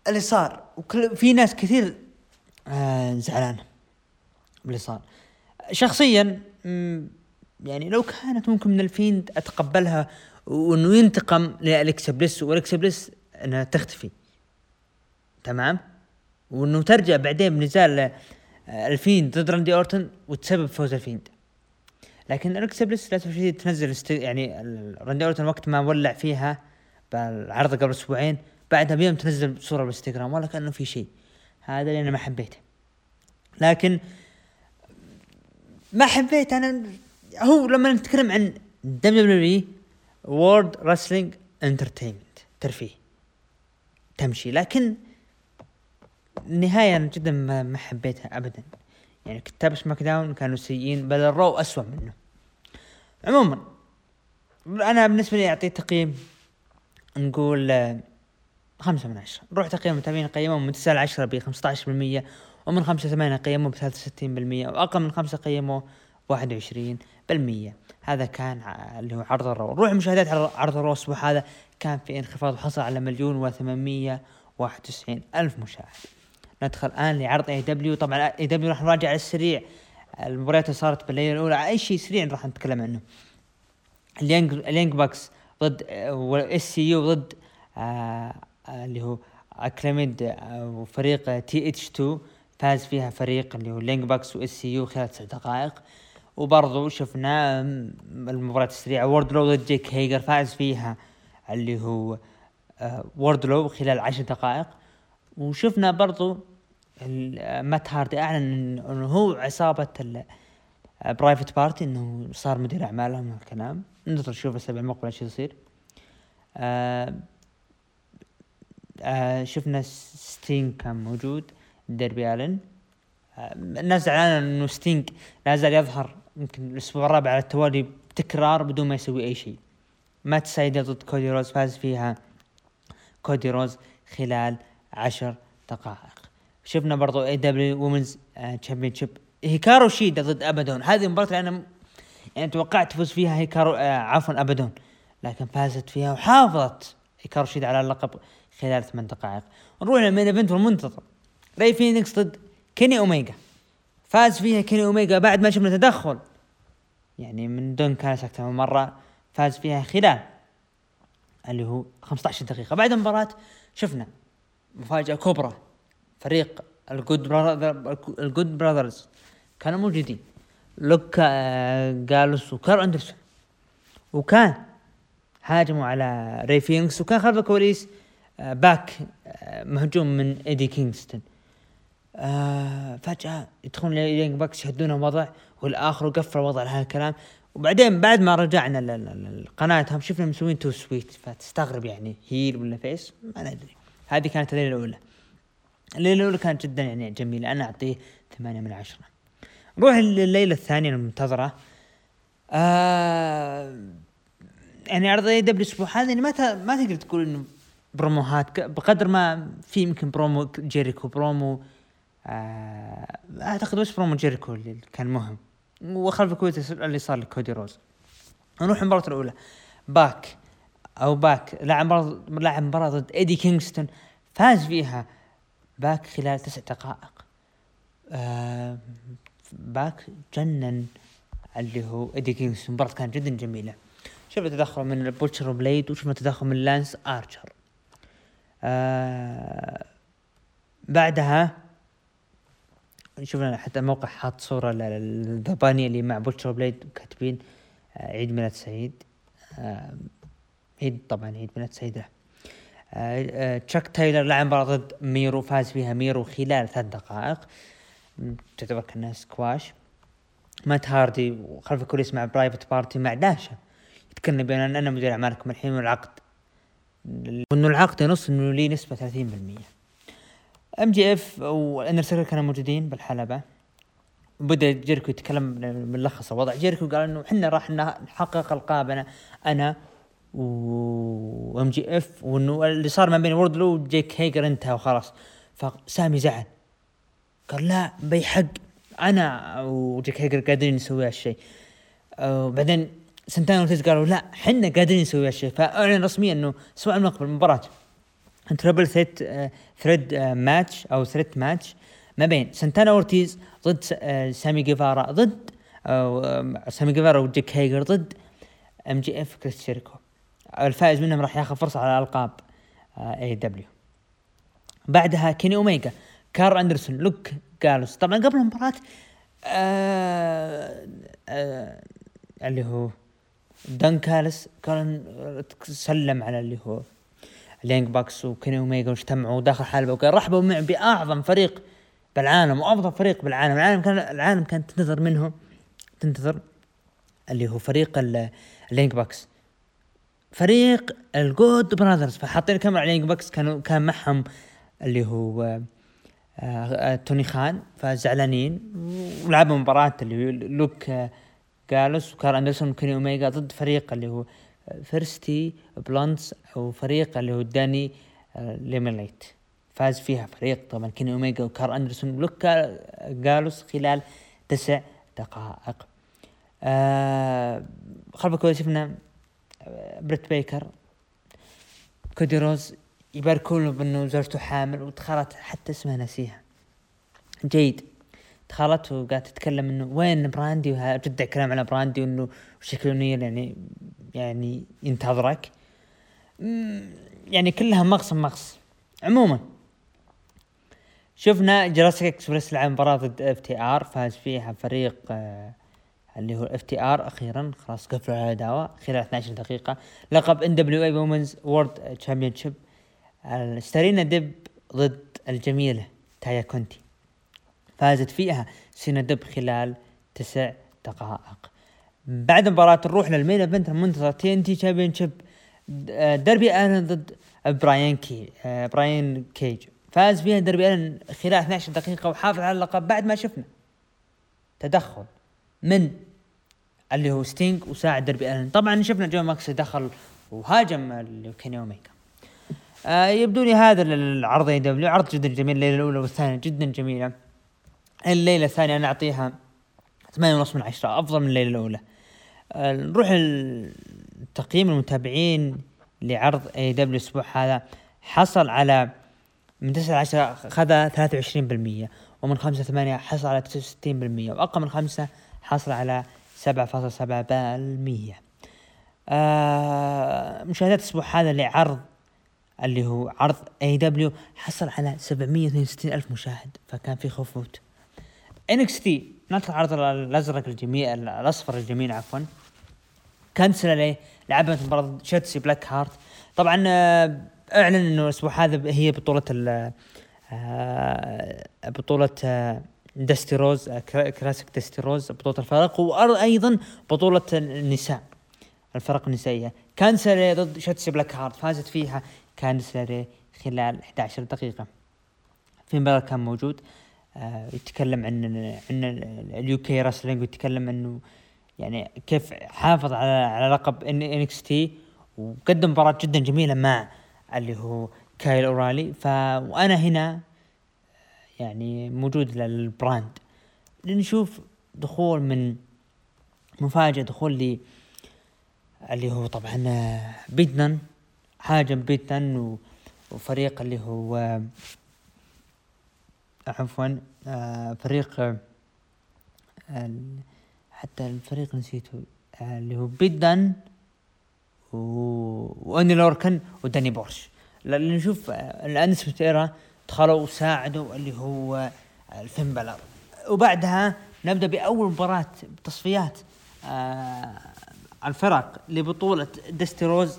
اللي صار وكل في ناس كثير آه زعلانة باللي صار. شخصيا يعني لو كانت ممكن من الفيند أتقبلها وإنه ينتقم لالكسا بليس والكسا بليس إنها تختفي. تمام؟ وإنه ترجع بعدين بنزال الفيند ضد راندي اورتون وتسبب فوز الفيند. لكن الكسا بليس للاسف الشديد تنزل. يعني راندي اورتون وقت ما ولع فيها بالعرض قبل أسبوعين بعدها بيوم تنزل صورة بالإنستغرام ولا كأنه في شيء. هذا اللي أنا ما حبيته. لكن ما حبيت أنا هو لما نتكلم عن WW World Wrestling Entertainment ترفيه. تمشي. لكن النهاية أنا جدا ما, حبيتها أبدا. يعني كتاب SmackDown كانوا سيئين بل ال Raw أسوأ منه. عموما أنا بالنسبة لي أعطيه تقييم نقول آه، خمسة من عشرة. نروح تقييم المتابعين قيمهم من تسعة لعشرة بخمسة عشر بالمية ومن خمسة ثمانية قيموا بثلاثة وستين بالمية وأقل من خمسة قيموا واحد وعشرين. بالمية هذا كان اللي هو عرض ال Raw نروح مشاهدات عرض ال Raw الأسبوع هذا كان في انخفاض وحصل على مليون وثمانمية واحد وتسعين ألف مشاهد. ندخل الآن لعرض AEW طبعا AEW راح نراجع على السريع. المباريات اللي صارت بالليلة الأولى أي شيء سريع راح نتكلم عنه. ال Young ال Young Bucks ضد SCU ضد آه اللي هو Acclaimed آه وفريق TH2 فاز فيها فريق اللي هو Young Bucks و SCU خلال تسع دقائق. وبرضو شفنا المباراة السريعة. واردلو ضد جيك هيجر فاز فيها اللي هو آه واردلو خلال عشر دقائق. وشفنا برضو مات هاردي أعلن إنه هو عصابة Private Party إنه صار مدير أعمالهم الكلام ننتظر نشوف الاسابيع المقبلة إيش يصير. آه آه شفنا ستينج كان موجود داربي ألن آه الناس زعلانة إنه ستينج لا زال يظهر يمكن الأسبوع الرابع على التوالي بتكرار بدون ما يسوي أي شيء. مات سايدل ضد كودي روز فاز فيها كودي روز خلال عشر دقائق. شفنا برضو AEW Women's Championship هيكارو شيدا ضد أبادون هذه المباراة اللي أنا يعني توقعت تفوز فيها هيكارو آه عفوا أبادون لكن فازت فيها وحافظت هيكارو شيدا على اللقب خلال ثمان دقائق. نروح لل main event والمنتظر ري فينيكس ضد كيني اوميجا فاز فيها كيني اوميجا بعد ما شفنا تدخل يعني من دون كاليس أكثر من مرة فاز فيها خلال اللي هو 15 دقيقة. بعد المباراة شفنا مفاجأة كبرى. فريق ال Good Brother ال Good Brothers كانوا موجودين. لوك آه، جالوز وكار أندرسون. وكان هاجموا على ري فينكس وكان خلف الكواليس آه، باك آه، مهجوم من إيدي كينغستون. فجأة يدخلون Young Bucks يهدون الوضع والآخر وقفل الوضع على هالكلام وبعدين بعد ما رجعنا لقناتهم شفنا مسوين too sweet فتستغرب يعني heel ولا face؟ ما ندري. هذه كانت الليلة الأولى. الليلة الأولى كانت جدا يعني جميلة. أنا أعطيه ثمانية من عشرة. نروح لليله الثانية المنتظرة. آه يعني عرض AEW الأسبوع هذا يعني ما ما تقدر تقول إنه بروموهات. بقدر ما في يمكن برومو جيريكو برومو آه أعتقد بس برومو جيريكو اللي كان مهم. وخلف الكواليس اللي صار لكودي روز. نروح المباراة الأولى. باك أو باك لاعب مباراة لاعب مباراة ضد إيدي كينغستون. فاز فيها باك خلال تسع دقائق. آه باك جنن اللي هو إيدي كينغز المباراة كانت جدا جميلة. شفنا تدخل من بوتشر بليد وشفنا تدخل من لانس آرشر. آه بعدها شفنا حتى الموقع حاط صورة للذبانية اللي مع بوتشر بليد كاتبين آه عيد ميلاد سعيد. آه عيد طبعا عيد ميلاد سعيد له. آه آه تشاك تايلر لعب مباراة ضد ميرو فاز فيها ميرو خلال ثلاث دقائق. تعتبر كأنها سكواش. مات هاردي وخلف الكواليس مع Private Party مع داشا يتكلم بين أن أنا مدير أعمالكم الحين والعقد وانه العقد ينص إنه لي نسبة 30% MJF وال Inner Circle كانوا موجودين بالحلبة. بدا جيركو يتكلم ملخص الوضع. جيركو قال إنه إحنا راح نحقق القابنا أنا و MJF وإنه اللي صار ما بين ووردلو وجيك هيجر انتهى وخلاص. فسامي زعل. قال لا بيحق أنا وجيك هيجر قادرين نسوي هالشيء. وبعدين سانتانا أورتيز قالوا لا حنا قادرين نسوي هالشيء. فأعلن رسميا إنه سواء نقبل المباراة triple threat threat match أو threat match ما بين سنتانا أورتيز ضد آه، سامي جيفارا ضد آه، سامي جيفارا وجيك هيجر ضد MJF كريس جيريكو. الفائز منهم راح ياخذ فرصة على ألقاب AEW بعدها كيني أوميجا كارل أندرسون لوك جالوس. طبعا قبل المباراة آه آه اللي هو دان كالس كان سلم على اللي هو ال Young Bucks وكيني اوميجا واجتمعوا داخل حلبة وقال رحبوا معي بأعظم فريق بالعالم وأفضل فريق بالعالم. العالم كان العالم كانت تنتظر منهم تنتظر اللي هو فريق ال Young Bucks. فريق ال Good Brothers فحاطين الكاميرا على ال Young Bucks. كانوا كان معهم اللي هو آه آه توني خان فزعلانين. ولعبوا مباراة اللي هو لوك آه جالوس وكارل أندرسون وكيني اوميجا ضد فريق اللي هو Varsity Blonds أو فريق اللي هو داني ليميليت فاز فيها فريق طبعا كيني اوميجا وكارل أندرسون. ولوك جالوس خلال تسع دقائق. آه خلف الكواليس شفنا بريت بيكر كودي روز يباركون له بأنه زوجته حامل ودخلت حتى اسمها نسيها. جيد. دخلت وقاعدة تتكلم إنه وين براندي وتدعي كلام على براندي وإنه نيل يعني يعني ينتظرك. يعني كلها مغص مغص. عموما شفنا Jurassic Express لعب مباراة ضد FTR فاز فيها فريق آه اللي هو FTR أخيرا. خلاص قفلوا العداوة خلال 12 دقيقة. لقب إن دبليو إي وومنز وورد تشامبيون شيب ستارينا دب ضد الجميلة تايا كونتي. فازت فيها سيرينا ديب خلال تسع دقائق. بعد المباراة نروح لل main event المنتظر TNT Championship دربي الن ضد براين كي آه، براين كيج. فاز فيها دربي الن خلال 12 دقيقة وحافظ على اللقب بعد ما شفنا تدخل من اللي هو ستينج وساعد دربي الن طبعا شفنا جون موكس دخل وهاجم كيني اوميجا آه يبدو لي هذا العرض AEW عرض جدا جميل الليلة الأولى والثانية جدا جميلة. الليلة الثانية أنا أعطيها ثمانية ونص من عشرة أفضل من الليلة الأولى. آه نروح التقييم المتابعين لعرض اي دبليو الأسبوع هذا. حصل على من تسعة عشرة أخذ ثلاثة وعشرين بالمية ومن خمسة ثمانية حصل على تسعة وستين بالمية وأقل من خمسة حصل على سبعة فاصلة سبعة بالمية. آه مشاهدات الأسبوع هذا لعرض اللي هو عرض اي دبليو حصل على 762 ألف مشاهد فكان في خوف موت. انكس تي نطلع العرض الأزرق الجميل الأصفر الجميل عفوا. كنسل عليه لعبت مباراة شيتسي بلاك هارت. طبعا آه، أعلن إنه الأسبوع هذا هي بطولة ال آه، بطولة آه، دستي روز كلاسيك دستي روز بطولة الفرق وأيضا بطولة النساء الفرق النسائية. كانسل ضد شوتسي بلاك هارت فازت فيها كانسلري خلال 11 دقيقة. في مباراة كان موجود يتكلم عن عن اليو كي راسلينج ويتكلم إنه يعني كيف حافظ على على لقب ان إكس تي وقدم مباراة جدا جميلة مع اللي هو كايل أورالي. ف وأنا هنا يعني موجود للبراند. لنشوف دخول من مفاجأة دخول لي اللي هو طبعا بيدنن هاجم بيتن وفريق اللي هو عفوا آه، فريق آه، حتى الفريق نسيته آه، اللي هو بيدن و... وأني لوركن وداني بورش. لأن نشوف الانس ايرا دخلوا وساعدوا اللي هو فين بالور وبعدها نبدأ بأول مباراة تصفيات آه الفرق لبطولة دستي روز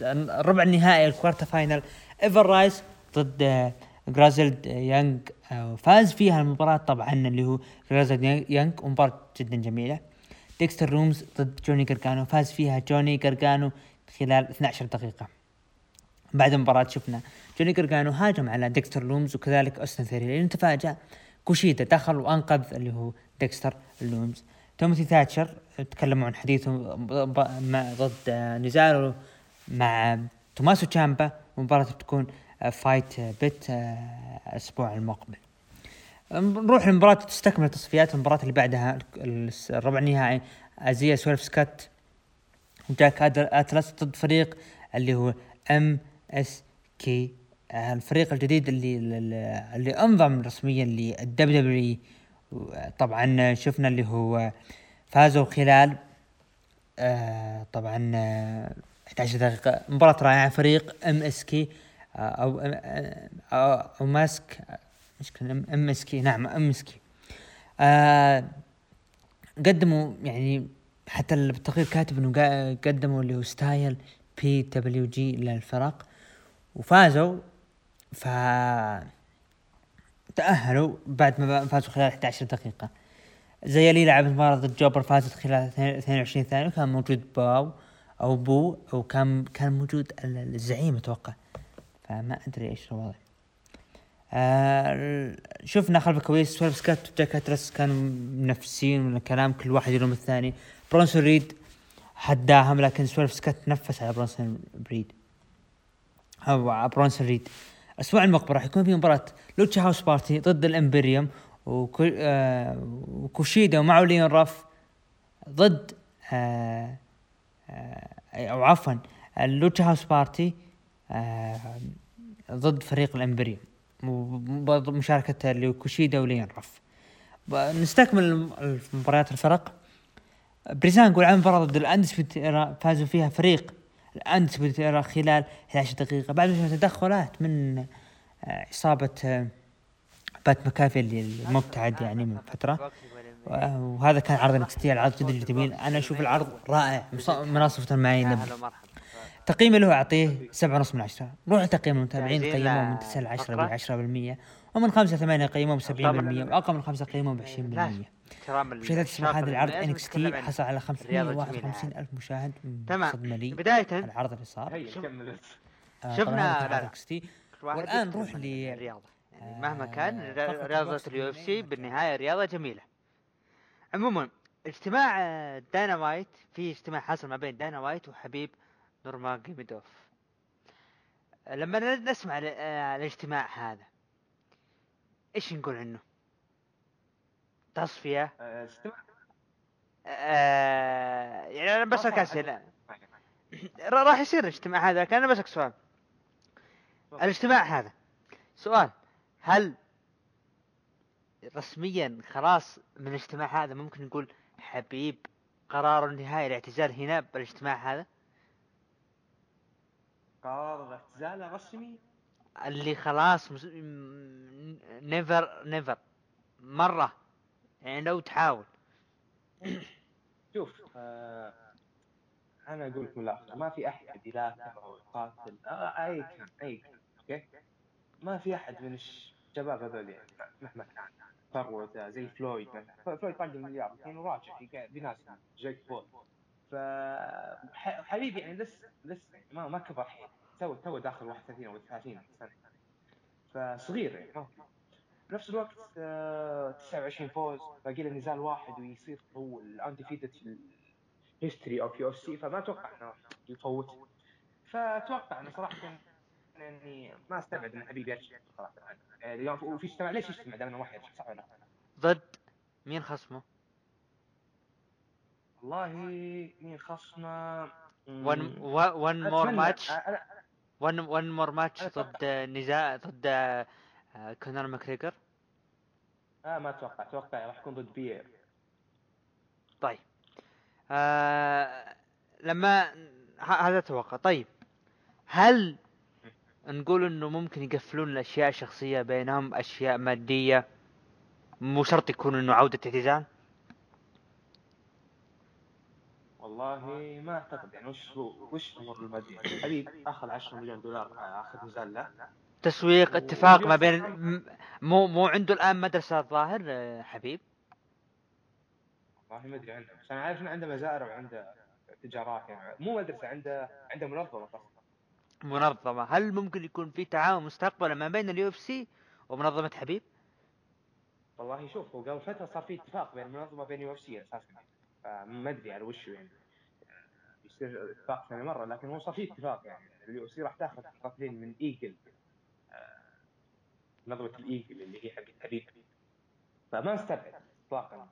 الربع النهائي ال quarter final. Ever-Rise ضد Grizzled Young فاز فيها المباراة طبعا اللي هو Grizzled Young ومباراة جدا جميلة. ديكستر لوميس ضد جوني جرجانو فاز فيها جوني جرجانو خلال 12 دقيقة. بعد المباراة شفنا جوني جرجانو هاجم على ديكستر لومز وكذلك أوستن ثيري لأنه تفاجأ. كوشيدا دخل وأنقذ اللي هو ديكستر لومز تيموثي تاتشر تكلموا عن حديثه ضد نزاله مع توماسو تشامبا. المباراة بتكون Fight Pit الأسبوع المقبل. نروح لمباراة تستكمل التصفيات المباراة اللي بعدها الربع النهائي إزايا سويرف سكوت جيك أتلس ضد فريق اللي هو MSK الفريق الجديد اللي اللي انضم رسميا لل WWE طبعا شفنا اللي هو فازوا خلال آه طبعا آه 11 دقيقة مباراة رائعة فريق MSK. أو أو, أو ماسك. مشكلة MSK نعم أم آه قدموا يعني حتى بالتقرير كاتب إنه قدموا اللي هو style PWG للفرق وفازوا. ف تأهلوا بعد ما فازوا خلال 11 دقيقة. زيا لي لعبت مباراة ضد جوبر فازت خلال 22 ثانية وكان موجود باو أو بوا أو كان كان موجود الزعيم أتوقع. فما أدري إيش الوضع. آه شفنا خلف الكواليس سويرف سكوت وجيك أتلس كانوا منفسين من الكلام كل واحد يلوم الثاني. برونسون ريد هداهم لكن سويرف سكوت تنفس على برونسون ريد. أو برونسون ريد. الأسبوع المقبل راح يكون في مباراة لوتشا هاوس بارتي ضد الإمبريوم آه وكوشيدا ومعه ليون راف ضد آه آه أو عفوا اللوتشا هاوس بارتي. ضد فريق الامبريوم مشاركة اللي كوشيدا وليون راف نستكمل مباريات الفرق بريزانجو لعب مباراة ضد ال Undisputed فازوا فيها فريق ال Undisputed خلال 11 دقيقة. بعد تدخلات من عصابة بات مكافي اللي المبتعد يعني من فترة. وهذا كان عرض NXT العرض جدا جميل أنا أشوف العرض رائع مناصفة معي تقييمي له أعطيه سبعة ونص من عشرة. نروح تقييم المتابعين قيموه من تسعة ل 10 ب 10 بالمية. ومن خمسة ثمانية قيموه ب 70 بالمية. وأقل من خمسة قيموه ب 20 بالمية. مشاهدات تسمع هذا العرض NXT حصل على 551 ألف مشاهد تمام. صدمة لي. بداية. العرض اللي صار. آه، شفنا NXT. والآن نروح ل يعني مهما كان آه، رياضة ال UFC بالنهاية رياضة جميلة. عموما اجتماع دانا وايت في اجتماع حصل ما بين دانا وايت وحبيب نورمحمدوف. لما نسمع آه، الاجتماع هذا إيش نقول عنه؟ تصفية؟ استماع آه يعني أنا بسألك اسئلة راح يصير الاجتماع هذا كان أنا بسألك سؤال. الاجتماع هذا. سؤال هل رسميا خلاص من الاجتماع هذا ممكن نقول حبيب قرار النهائي الاعتزال هنا بالاجتماع هذا؟ قرار الاعتزال الرسمي؟ اللي خلاص مس... نيفر نيفر مرة. يعني لو تحاول. شوف آه أنا أقول لك من الآخر. ما في أحد يلاكم أو يقاتل آه أي كان أي كان أوكي؟ ما في أحد من الشباب هذول يعني مهما كان. ثروة زي فلويد مثلا. فلويد طاق المليار لكنه راجع ينافس جيك بول. ف حبيب يعني لسه لسه ما ما كبر حيل. تو تو داخل 31 أو 30 سنة. فصغير يعني بنفس الوقت آه 29 فوز باقي له نزال واحد ويصير هو ال undefeated في ال history of UFC فما أتوقع إنه يفوت. فأتوقع إنه صراحة يعني ما أستبعد إن حبيب يرجع صراحة. يعني وفي اجتماع ليش يجتمع دانا وايت؟ يرجع صح ولا ضد مين خصمه؟ والله مين خصمه؟ one one more match one one more match ضد نزاع ضد آه، كونر ماكريجر آه ما أتوقع. أتوقع راح يكون ضد بيير. طيب. آه لما هذا أتوقع. طيب. هل نقول إنه ممكن يقفلون الأشياء الشخصية بينهم أشياء مادية؟ مو شرط يكون إنه عودة اعتزال؟ والله ما أعتقد يعني وش هو وش الأمور الماديه؟ حبيب آخذ 10 مليون دولار آه، آخذ نزال له تسويق اتفاق ما بين مو مو عنده الآن مدرسة الظاهر آه، حبيب؟ والله ما أدري عنه بس أنا عارف إنه عنده مزارع وعنده تجارات يعني مو مدرسة عنده عنده منظمة منظمة. هل ممكن يكون في تعاون مستقبلا ما بين ال UFC ومنظمة حبيب؟ والله شوف هو قبل فترة صار في اتفاق بين المنظمه وبين U FC أساسا. فما أدري على وش يعني. يصير اتفاق ثاني مرة لكن هو صار في اتفاق يعني. ال UFC راح تاخذ قتلين من إيجل. آه، منظمه الإيجل اللي هي حق حبيب فما استبعد اطلاقا.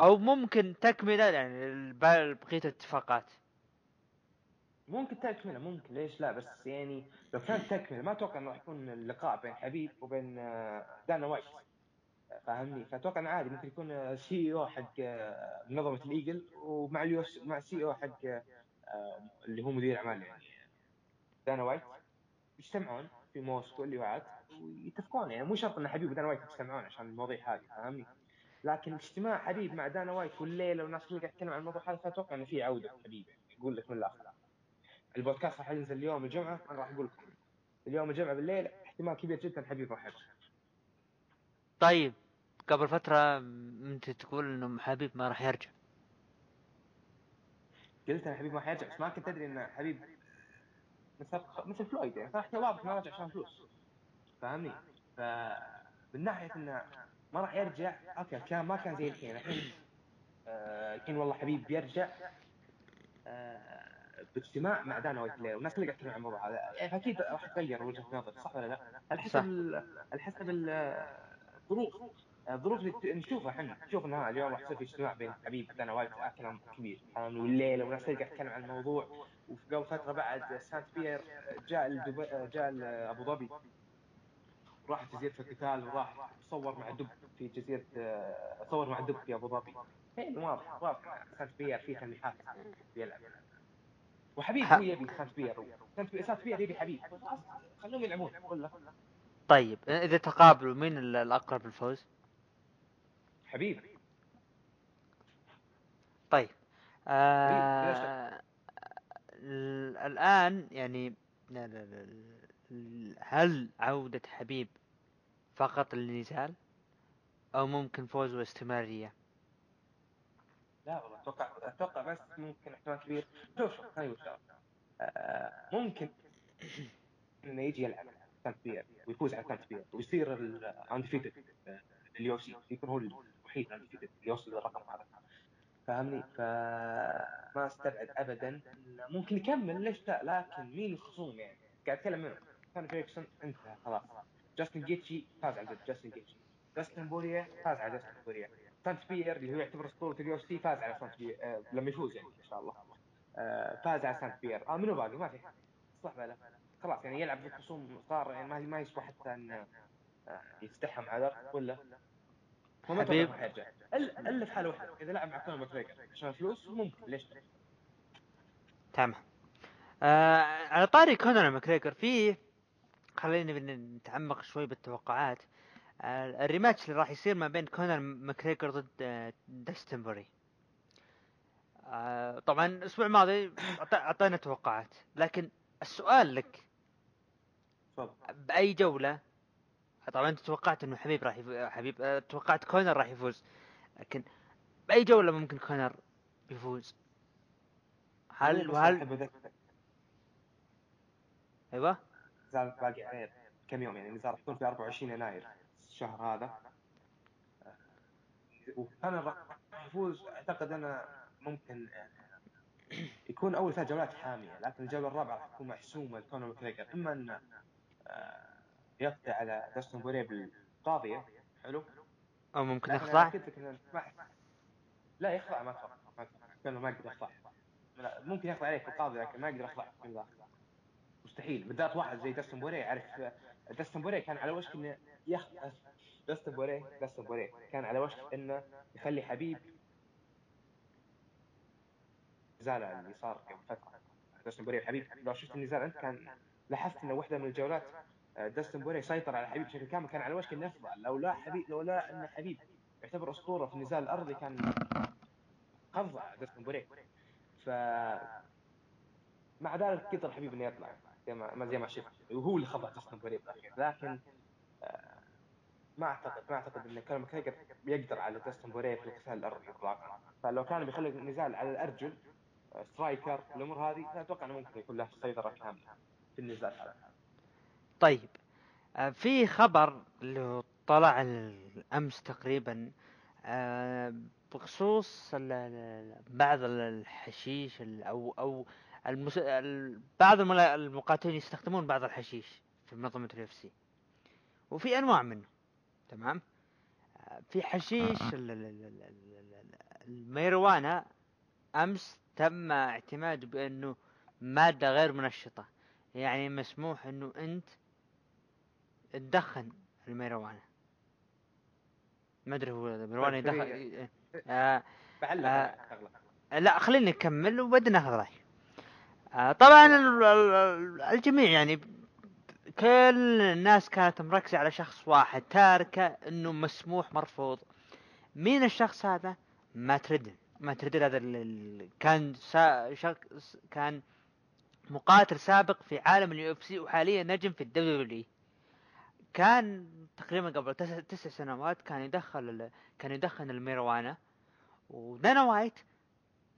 أو ممكن تكملة يعني بقية الاتفاقات. ممكن تكملة ممكن ليش لا؟ بس يعني لو كانت تكملة ما أتوقع إنه راح يكون اللقاء بين حبيب وبين آه، دانا وايت. فاهمني فأتوقع انه عادي ممكن يكون CEO حق آه، منظمة الإيجل ومع ال U مع CEO حق آه، اللي هو مدير أعمال يعني. دانا وايت يجتمعون في موسكو اللي هو ويتفقون يعني. مو شرط إن حبيب ودانا وايت يجتمعون عشان المواضيع هذه فاهمني لكن اجتماع حبيب مع دانا وايت والليلة والناس اللي قاعد تتكلم عن الموضوع هذا فأتوقع انه في عودة حبيب يقول لك من الآخر. البودكاست راح ينزل اليوم الجمعة أنا راح أقول لكم. اليوم الجمعة بالليل احتمال كبير جدا حبيب راح يرجع طيب قبل فترة م- انت تقول إنه حبيب ما راح يرجع قلت أنا حبيب ما حيرجع بس ما كنت أدري ان حبيب مثل مثل فلويد يعني صراحة واضح انه راجع عشان فلوس فاهمني؟ ف من ناحية إنه ما راح يرجع أوكي كان ما كان زي الحين الحين آه، الحين والله حبيب بيرجع آه، باجتماع مع دانا وايت الليلة والناس اللي قاعد تتكلم عن الموضوع هذا يعني أكيد راح تغير وجهة نظر صح ولا لا؟ على. حسب على حسب اللي ت- نشوفها إحنا. نشوف اليوم راح يصير في اجتماع بين حبيب وايت كلام كبير. والليلة اللي قاعد تتكلم عن الموضوع. وفي قبل فترة بعد سانت بيير جاء جاء لابو ظبي. راح جزيرة القتال وراح صور مع دب في جزيرة آه، صور مع دب في أبو ظبي. واضح واضح. سانت بيير فيه تلميحات بيلعب وحبيب هو يبي سانت بيير سانت بيير يبي حبيب. خلوهم يلعبون. طيب إذا تقابلوا مين ال- الأقرب للفوز؟ حبيب طيب آه ال- الآن يعني لا لا لا ال- هل عودة حبيب فقط للنزال أو ممكن فوز واستمرارية؟ لا والله أتوقع أتوقع بس ممكن احتمال كبير شوف شوف. آه، ممكن إنه يجي يلعب سانت بير ويفوز على سانت بير ويصير ال undefeated ال UFC يكون هو الوحيد ال undefeated يوصل للرقم هذا. فاهمني فما استبعد ابدا. ممكن يكمل ليش لا؟ لكن مين الخصوم يعني؟ قاعد أتكلم منو. كان فيرغسون انتهى خلاص. جاستن جيتشي فاز على جاستن جيتشي. داستن بوريا فاز على داستن بوريا. سانت بير اللي هو يعتبر اسطورة ال UFC فاز على سانت بير آه لما يفوز يعني إن شاء الله. آه فاز على سانت بير آه منو باقي؟ ما في صح ولا خلاص يعني يلعب بالخصوم صار يعني ما ما يسوى حتى إن آه، يستحم على ولا؟ هو ما حبيب. أتوقع راح يرجع الا في حالة واحدة إذا لعب مع كونر ماكريجر عشان فلوس ممكن ليش؟ تمام. آه على طاري كونر ماكريجر في خلينا نتعمق شوي بالتوقعات. آه ال rematch اللي راح يصير ما بين كونر ماكريجر ضد آه داستن بوري. آه طبعا الأسبوع الماضي أعطينا توقعات لكن السؤال لك تفضل. بأي جولة طبعا أنت توقعت إنه حبيب راح يفوز حبيب آه، توقعت كونر راح يفوز لكن بأي جولة ممكن كونر يفوز؟ هل وهل أيوه. نزال باقي عليه كم يوم يعني النزال راح يكون في 24 يناير الشهر هذا. آه، وكان راح يفوز أعتقد أنا ممكن آه، يكون أول ثلاث جولات حامية لكن الجولة الرابعة راح تكون محسومة لكونر ماكريجر إما إنه يقضي على داستن بوريه بالقاضيه حلو. أو ممكن يخضع؟ لا يخضع ما أتوقع ما أتوقع لأنه ما يقدر يخضع. ممكن يخضع عليك القاضي لكن ما يقدر يخضع. مستحيل. بالذات واحد زي داستن بوري. يعرف داستن بوري كان على وشك إنه ياخذ داستن بوري داستن بوري. كان على وشك إنه يخلي حبيب نزال اللي صار قبل فترة. داستن بوري وحبيب لو شفت النزال أنت كان لاحظت انه واحدة من الجولات آه، داستن بوري سيطر على حبيب بشكل كامل كان على وشك إنه يفضل. لو لا حبيب لو لا إن حبيب يعتبر أسطورة في النزال الأرضي كان خضع داستن بوري. ف مع ذلك قدر حبيب إنه يطلع زي ما زي ما شفت. وهو اللي خضع داستن بوري لكن آه، ما اعتقد ما أعتقد إن كونر ماكريجر يقدر على داستن بوري في القتال الأرضي اطلاقا. فلو كان بيخلي النزال على الأرجل آه، striker الأمور هذه أتوقع إنه ممكن يكون له سيطرة كاملة. في النزال هذا طيب آه، في خبر اللي طلع امس تقريبا آه، بخصوص بعض ال- الحشيش ال- أو أو المس... ال- بعض الملا- المقاتلين يستخدمون بعض الحشيش في منظمة ال UFC وفي أنواع منه تمام؟ آه، في حشيش ال- ال- ال- ال- ال- ال- الميروانا أمس تم اعتماد بأنه مادة غير منشطة. يعني مسموح إنه أنت تدخن الميروانا ما أدري هو الميروانا يدخن آه آه. شغله لا خليني نكمل وبعدين ناخذ راي آه طبعا ال- ال- الجميع يعني كل الناس كانت مركزة على شخص واحد تاركه إنه مسموح مرفوض. مين الشخص هذا؟ مات ريدل. مات ريدل هذا كان سا شخص كان مقاتل سابق في عالم ال UFC وحاليا نجم في ال WWE كان تقريبا قبل تسع, تسع سنوات كان يدخل. كان يدخن الميروانا ودانا وايت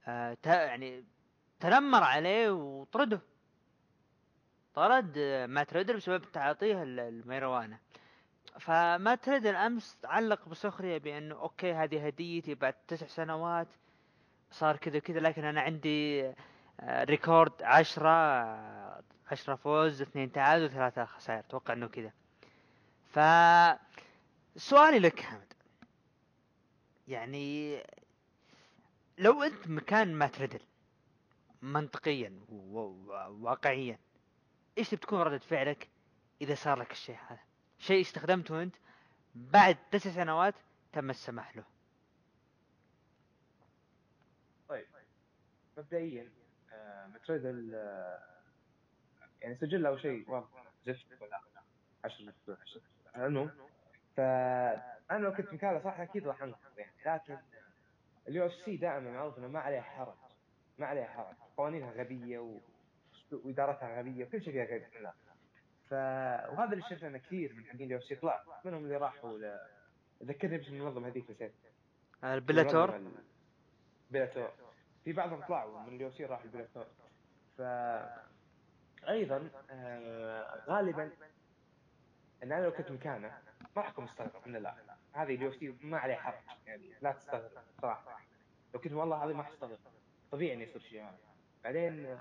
آه. يعني تنمر عليه وطرده طرد مات ريدل بسبب تعاطيه ال- الميروانا فمات ريدل أمس علق بسخرية بأنه أوكي هذه هديتي بعد تسع سنوات صار كذا كذا لكن أنا عندي record عشرة آه، عشرة فوز اثنين تعادل ثلاثة خسائر. أتوقع إنه كذا. ف سؤالي لك حمد. يعني لو أنت مكان مات ريدل منطقيا وواقعيا إيش بتكون ردة فعلك إذا صار لك الشيء هذا؟ شيء استخدمته أنت بعد تسع سنوات تم السماح له. طيب. مبدئيا آه، متريدل آه، يعني سجل أو شيء واضح زفت. ولا عشر مفتوح على العموم فانا لو كنت مكانه صح أكيد راح أنقذ يعني لكن اليو إف سي دائما معروف إنه ما عليه حرج ما عليه حرج. قوانينها غبية و... وإدارتها غبية وكل شيء فيها غبي. لا ف وهذا اللي شفنا إنه كثير من حقين اليو إف سي طلع منهم اللي راحوا ل... ذكرني باسم المنظمة هذيك نسيت. البلاتور المنظمة ال- بلاتور في بعضهم طلعوا من ال UFC راحوا البلاتور ف أيضا آه غالبا إن أنا لو كنت مكانه ما راح أكون مستغرب إنه لا. هذه ال UFC ما عليه حرج يعني لا تستغرب صراحة. لو كنت والله العظيم ما حستغرب طبيعي إنه يصير شيء هذا. بعدين آه،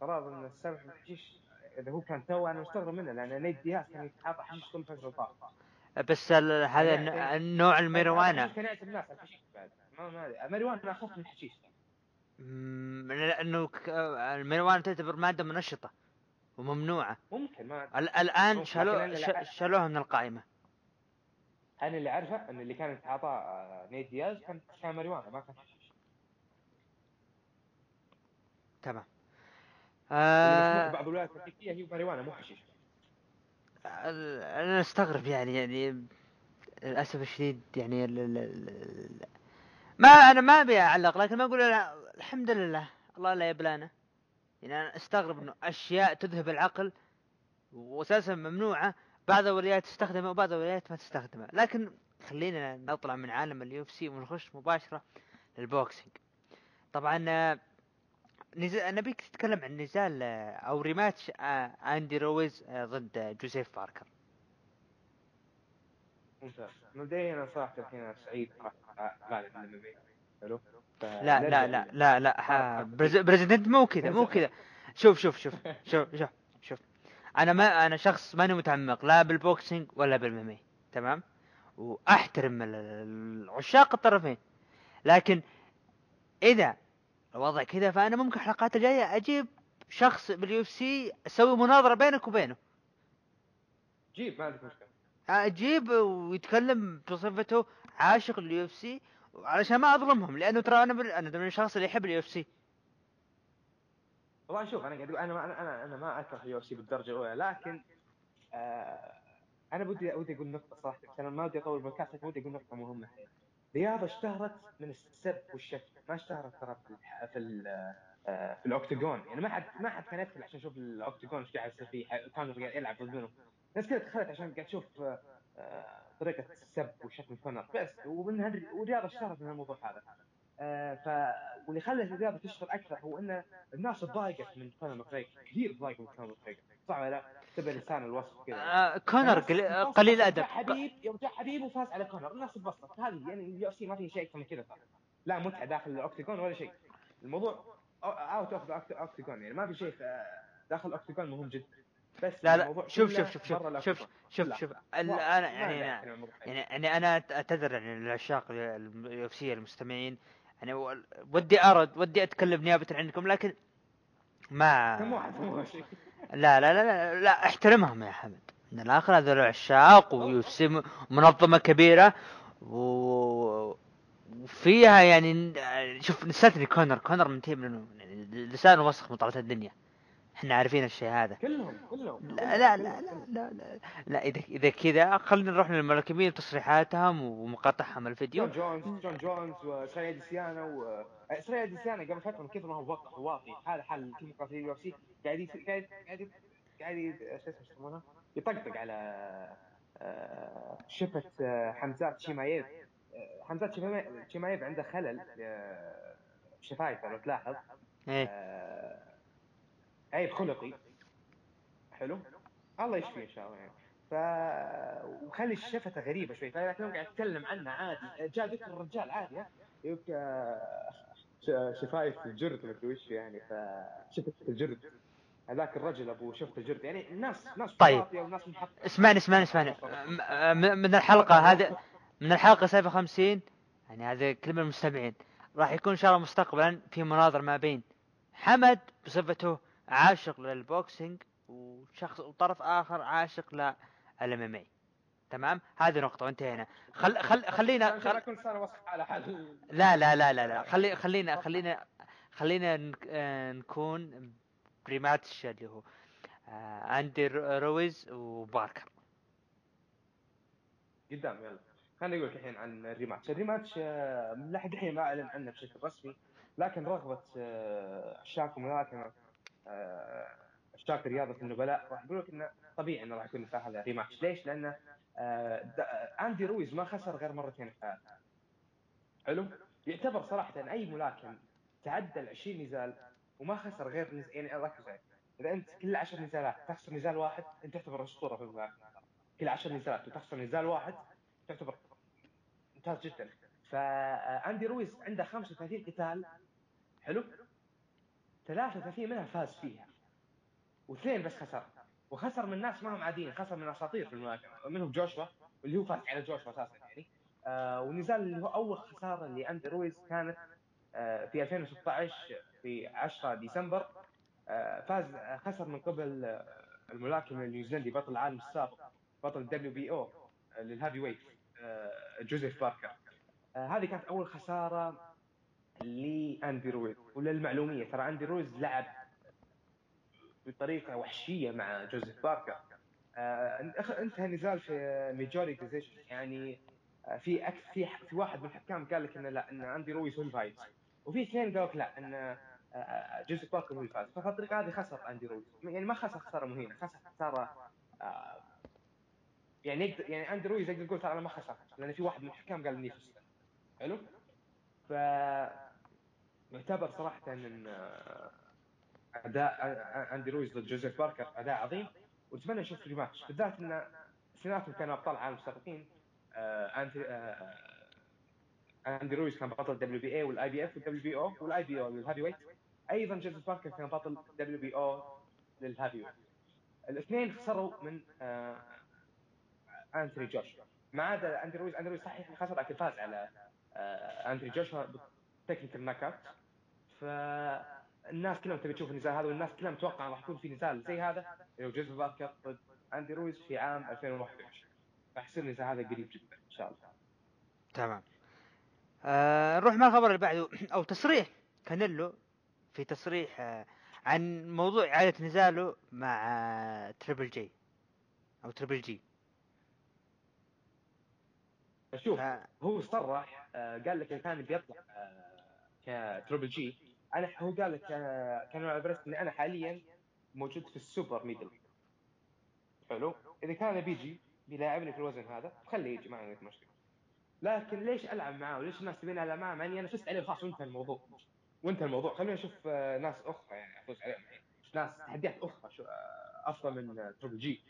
قرار إن السمح بالحشيش إذا هو كان تو أنا مستغرب منه لأن نيت دياز كان يتعاطى حشيش كل فتره وطاق بس هذا الن- النوع الميروانا كان يعتب الناس الحشيش بعد. ما ما. الماريجوانا اخف من الحشيش. لأنه الميروانا تعتبر مادة منشطة وممنوعة. ممكن ما ال- الآن ممكن، شالوا لكن أنا ش- لا- شالوها من القائمة. أنا اللي أعرفه إن اللي كان يتعاطى آه، نيد دياز كان كان ماريجوانا ما كان حشيش. تمام. آه بعض الولايات الأمريكية هي ماريجوانا مو حشيش. أنا أستغرب يعني يعني للأسف الشديد يعني ال ال ال ال ما أنا ما أبي أعلق لكن ما أقول الحمد لله الله لا يبلانا. يعني أنا أستغرب إنه أشياء تذهب العقل واساسا ممنوعة بعض الولايات تستخدمها وبعض الولايات ما تستخدمها. لكن خلينا نطلع من عالم ال UFC ونخش مباشرة لل boxing. طبعا نزال نبيك تتكلم عن نزال أو rematch آندي رويز ضد جوزيف باركر. ممتاز مبدئيا أنا صراحة الحين سعيد النبي حلو؟ لا لا لا لا لا president مو كذا مو كذا. شوف شوف شوف شوف شوف شوف. أنا ما أنا شخص ماني متعمق لا بال boxing ولا بال MMA تمام؟ وأحترم عشاق الطرفين. لكن إذا الوضع كذا فأنا ممكن الحلقات الجاية أجيب شخص بال UFC أسوي مناظرة بينك وبينه. جيب ما عندك مشكلة. أجيب ويتكلم بصفته عاشق لل UFC علشان ما أظلمهم لأنه ترى أنا بال... أنا من الشخص اللي يحب ال UFC والله شوف أنا قاعد أنا أنا أنا, ما أكره ال UFC بالدرجة الأولى لكن آه أنا ودي ودي أقول نقطة صراحة عشان ما ودي أطول بال cast ودي أقول نقطة مهمة. رياضة اشتهرت من السب والشتم ما اشتهرت ترى في في آه، في ال octagon يعني ما حد ما حد كان يدخل عشان يشوف ال octagon إيش قاعد يصير فيه كان يلعب ضد منهم الناس كذا دخلت عشان قاعد تشوف آه، آه، طريقة السب وشتم كونر بس ومن هذه والرياضة اشتهرت من الموضوع هذا. آه، ف واللي خلى الرياضة تشتغل أكثر هو إن الناس تضايقت من كونر ماكريجور كثير تضايقوا من كونر ماكريجور صح ولا لا؟ تبع لسان الوصف كذا. آه كونر قليل, ادب حبيب يوم جاء حبيب وفاز على كونر. الناس انبسطت هذه يعني ال UFC ما في شيء أكثر من كذا ترى لا متعة داخل ال octagon ولا شيء. الموضوع out of octagon يعني. ما في شيء داخل ال octagon مهم جدا. بس لا لا شوف شوف شوف شوف شوف. شوف. شوف. أنا يعني بالموضوع. يعني يعني أنا اعتذر يعني للعشاق ال UFC المستمعين يعني ودي أرد ودي أتكلم نيابه عنكم لكن ما لا لا لا لا, لا احترمهم يا حمد من الآخر هذول عشاق و UFC منظمة كبيرة و وفيها يعني شوف نسيتني كونر كونر منتهي من يعني لسانه وسخ من طرف الدنيا إحنا عارفين الشيء هذا. كلهم كلهم. لا لا لا لا لا, لا, لا إذا إذا كذا خلينا نروح للملاكمين وتصريحاتهم ومقاطعهم الفيديو. جون جونز جون جونز وإسرائيل أديسانيا و إسرائيل أديسانيا قبل فترة من كثر ما هو وقع واطي هذا حال كل مقاتلين ال UFC قاعد قاعد قاعد قاعد شو اسمه يسمونه؟ يطقطق على آه، شفة آه، حمزات شيمايف آه، حمزات شيمايف- عنده خلل آه، شفايف لو تلاحظ. إيه. عيب خلقي. حلو؟ الله يشفيه إن شاء الله يعني. ف وخلي شفته غريبة شوي. فلكن قاعد أتكلم عنه عادي. جاء ذكر الرجال عادي يقول آه، شفايف الجرد ما أدري وش يعني. فشفت الجرد. هذاك الرجل أبو شفت الجرد. يعني الناس ناس طيب. وناس. اسمعني اسمعني اسمعني. م- م- من الحلقة هذه من الحلقة 57 يعني هذه كلمة للمستمعين راح يكون إن شاء الله مستقبلا في مناظرة ما بين حمد بصفته عاشق لل boxing وشخص وطرف آخر عاشق لل MMA تمام؟ هذه نقطة وانتهينا خل خل خلينا خل اكون صار وسخ على حل لا لا لا لا لا. خلي خلينا خلينا خلينا آه، نكون ب rematch اللي هو. آه، اندي رو- رويز وباركر. قدام يلا. خليني أقول لك الحين عن ال rematch، ال rematch آه، لحد الحين ما أعلن عنه بشكل رسمي لكن رغبة آه، عشاق الملاكمه آه، عشاق رياضه النبلاء راح يقول لك إنه طبيعي إنه راح يكون مثال هذا rematch، ليش؟ لأن آه، آه، آندي رويز ما خسر غير مرتين في حياته. حلو؟ يعتبر صراحة أي ملاكم تعدى ال 20 نزال وما خسر غير نز... يعني ركز. إذا أنت كل 10 نزالات تخسر نزال واحد أنت تعتبر أسطورة في الملاكمه. كل 10 نزالات وتخسر نزال واحد تعتبر ممتاز جدا فاندي رويز عنده 35 قتال حلو 33 منها فاز فيها. واثنين بس خسر. وخسر من ناس ما هم عاديين خسر من أساطير في الملاكمة. منهم جوشوا اللي هو فاز على جوشوا أساسا يعني. آه والنزال اللي هو أول خسارة لأندي رويز كانت آه في 2016 في 10 ديسمبر. آه فاز آه، خسر من قبل آه، الملاكم النيوزيلندي بطل العالم السابق بطل WBO لل heavyweight آه، جوزيف باركر. آه، هذه كانت أول خسارة لاندي رويز. وللمعلوميه ترى أندي رويز لعب بطريقة وحشية مع جوزيف باركر. آه، انتهى النزال في majority decision يعني آه، في أك... في في واحد من الحكام قال لك إنه لا إن أندي رويز هو الفايز وفي اثنين قالوا لك لا إن آه، آه، جوزيف باركر هو الفايز ففي الطريقة هذه خسر أندي رويز. يعني ما خسر خساره مهينة. خسر خساره يعني يقدر يعني أندي رويز يقدر يقول ترى أنا ما خسرت لأن في واحد من الحكام قال إني فزت حلو؟ ف يعتبر صراحة إن آه، أداء آه، أندي رويز ضد جوزيف باركر أداء عظيم ونتمنى نشوف rematch بالذات إن اثنيناتهم كانوا أبطال عالم سابقين آه، اندي آه، رويز كان بطل دبليو بي اي والاي بي اف والدبليو بي أو والاي بي أو للهافي ويت أيضا جوزيف باركر كان بطل WBO لل heavyweight الاثنين خسروا من آه، أنتوني جوشوا ما عدا أندي رويز أندي رويز صحيح خسر لكن فاز على آه، انتوني جوشوا ب technical knockout. ف الناس كلهم تبي تشوف النزال هذا والناس كلهم متوقع راح يكون في نزال زي هذا. لو جوزيف باركر ضد اندي رويز في عام 2021 راح يصير النزال هذا قريب جدا إن شاء الله. تمام. آه نروح مع الخبر اللي بعده. أو تصريح كانيلو في تصريح آه عن موضوع إعادة نزاله مع آه تريبل جي أو تريبل جي شوف آه هو صرح آه، قال لك كان بيطلع آه، كتربل جي أنا هو قال لك آه، كانيلو ألفاريز اني أنا حاليا موجود في ال super middle. حلو؟ إذا كان بيجي بيلاعبني في الوزن هذا خليه يجي ما عندك مشكلة. لكن ليش ألعب معاه وليش الناس تبيني ألعب معاه مع إني أنا فزت عليه خلاص وانتهى الموضوع. وانتهى الموضوع. خلينا نشوف آه، ناس أخرى يعني أفوز عليهم. ناس تحديات أخرى شو آه، أفضل من تربل جي.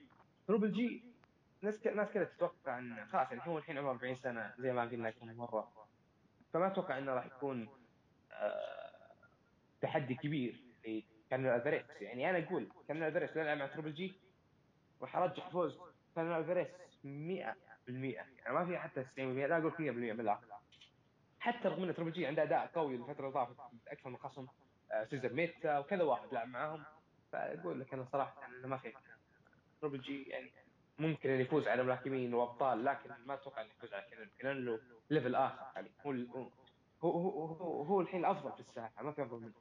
تربل جي ناس ك... ناس كذا تتوقع إن خلاص يعني هو الحين عمره 40 سنة زي ما قلنا كم مرة. فما أتوقع إنه راح يكون آه، تحدي كبير لكانيلو ألفاريز. يعني أنا أقول كانيلو ألفاريز يلعب مع تربل جي راح أرجح فوز كانيلو ألفاريز 100% يعني ما في حتى 90% لا أقول 100% بالاخر حتى رغم إن تربل جي عنده أداء قوي الفترة اللي طافت أكثر من خصم آه، شيريميتا وكذا واحد لعب معاهم. فأقول لك أنا صراحة انه ما في تربل جي يعني ممكن إنه يفوز على ملاكمين وأبطال لكن ما أتوقع إنه يفوز على كانيلو كانيلو له level آخر. يعني هو هو هو, هو, الحين الأفضل في الساحة ما في أفضل منه.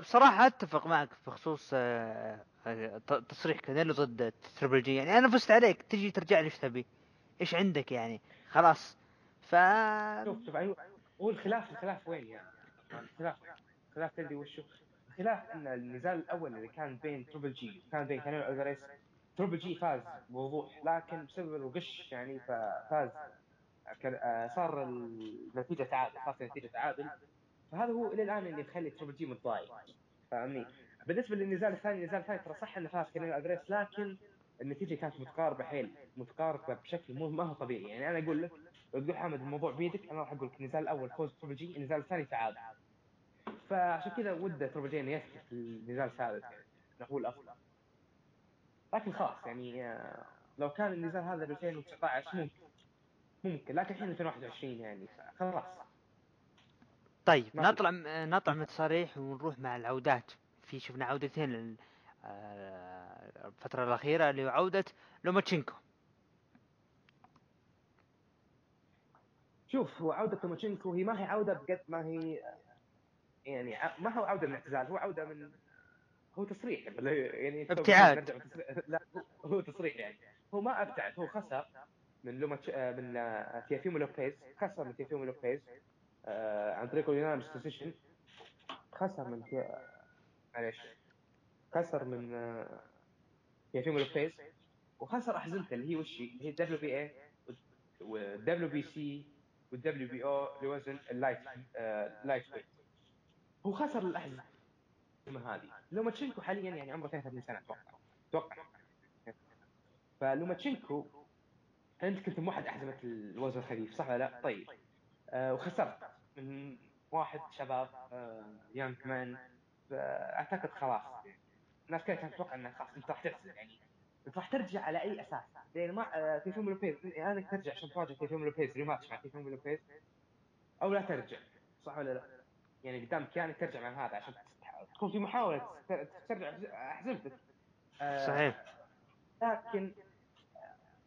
بصراحة أتفق معك بخصوص آه، آه، تصريح كانيلو ضد تريبل جي. يعني أنا فزت عليك. تجي ترجع لي إيش تبي؟ إيش عندك يعني؟ خلاص. ف شوف شوف أيوه هو الخلاف الخلاف وين يعني؟ الخلاف الخلاف تدري وشو؟ الخلاف إن النزال الأول اللي كان بين تريبل جي كان بين كانيلو ألفاريز. تريبل جي فاز بوضوح لكن بسبب الغش يعني ففاز آه، صار النتيجه تعادل صارت النتيجه تعادل. فهذا هو إلى الآن اللي يخلي تريبل جي متضايق. فاهمني؟ بالنسبة للنزال الثاني النزال الثاني ترى صح انه فاز كانيلو الفاريز لكن النتيجة كانت متقاربة حيل. متقاربة بشكل مو ما هو طبيعي. يعني أنا أقول لك لو تقول حامد الموضوع بيدك أنا راح أقول لك النزال الأول فوز تريبل جي النزال الثاني تعادل. فعشان كذا وده تريبل جي إنه يثبت في النزال الثالث. يعني هو الافضل لكن خلاص يعني آه، لو كان النزال هذا ب 2019 ممكن. ممكن. لكن الحين 2021 يعني خلاص. طيب. نطلع نطلع من التصاريح ونروح مع العودات. في شفنا عودتين آه، الفترة الأخيرة اللي هو عودة لوماتشينكو. شوف هو عودة توماشينكو هي ما هي عودة بقد ما هي يعني ما هو عودة من اعتزال هو عودة من هو تصريح. يعني ابتعاد. لا هو- تصريح يعني. هو ما ابتعد هو خسر من لوماتشينكو آه، من آه، تيافيمو لوبيز خسر من تيافيمو لوبيز. عن طريق ال unanimous decision خسر من. آه، معليش. خسر من آه، تيوفيمو لوبيز. وخسر احزمته اللي هي وش هي؟ اللي هي الدبليو بي اي والدبليو بي سي والدبليو بي أو لوزن ال light آه، lightweight. هو خسر الاحزمه هذه. لوماتشينكو حاليا يعني عمره 33 سنة أتوقع. أتوقع. فلوماتشينكو أنت كنت موحد أحزمة الوزن الخفيف صح ولا لا؟ طيب. آه وخسرت. من واحد شباب young man اعتقد خلاص. يعني الناس كانت تتوقع إنه خلاص أنت راح تعتزل يعني. أنت راح ترجع على أي أساس؟ لأن ما آه تيوفيمو لوبيز يعني انك ترجع عشان تواجه تيوفيمو لوبيز rematch مع تيوفيمو لوبيز أو لا ترجع صح ولا لا؟ يعني قدامك يعني ترجع مع هذا عشان تكون في محاولة ترجع احزمتك آه، صحيح. لكن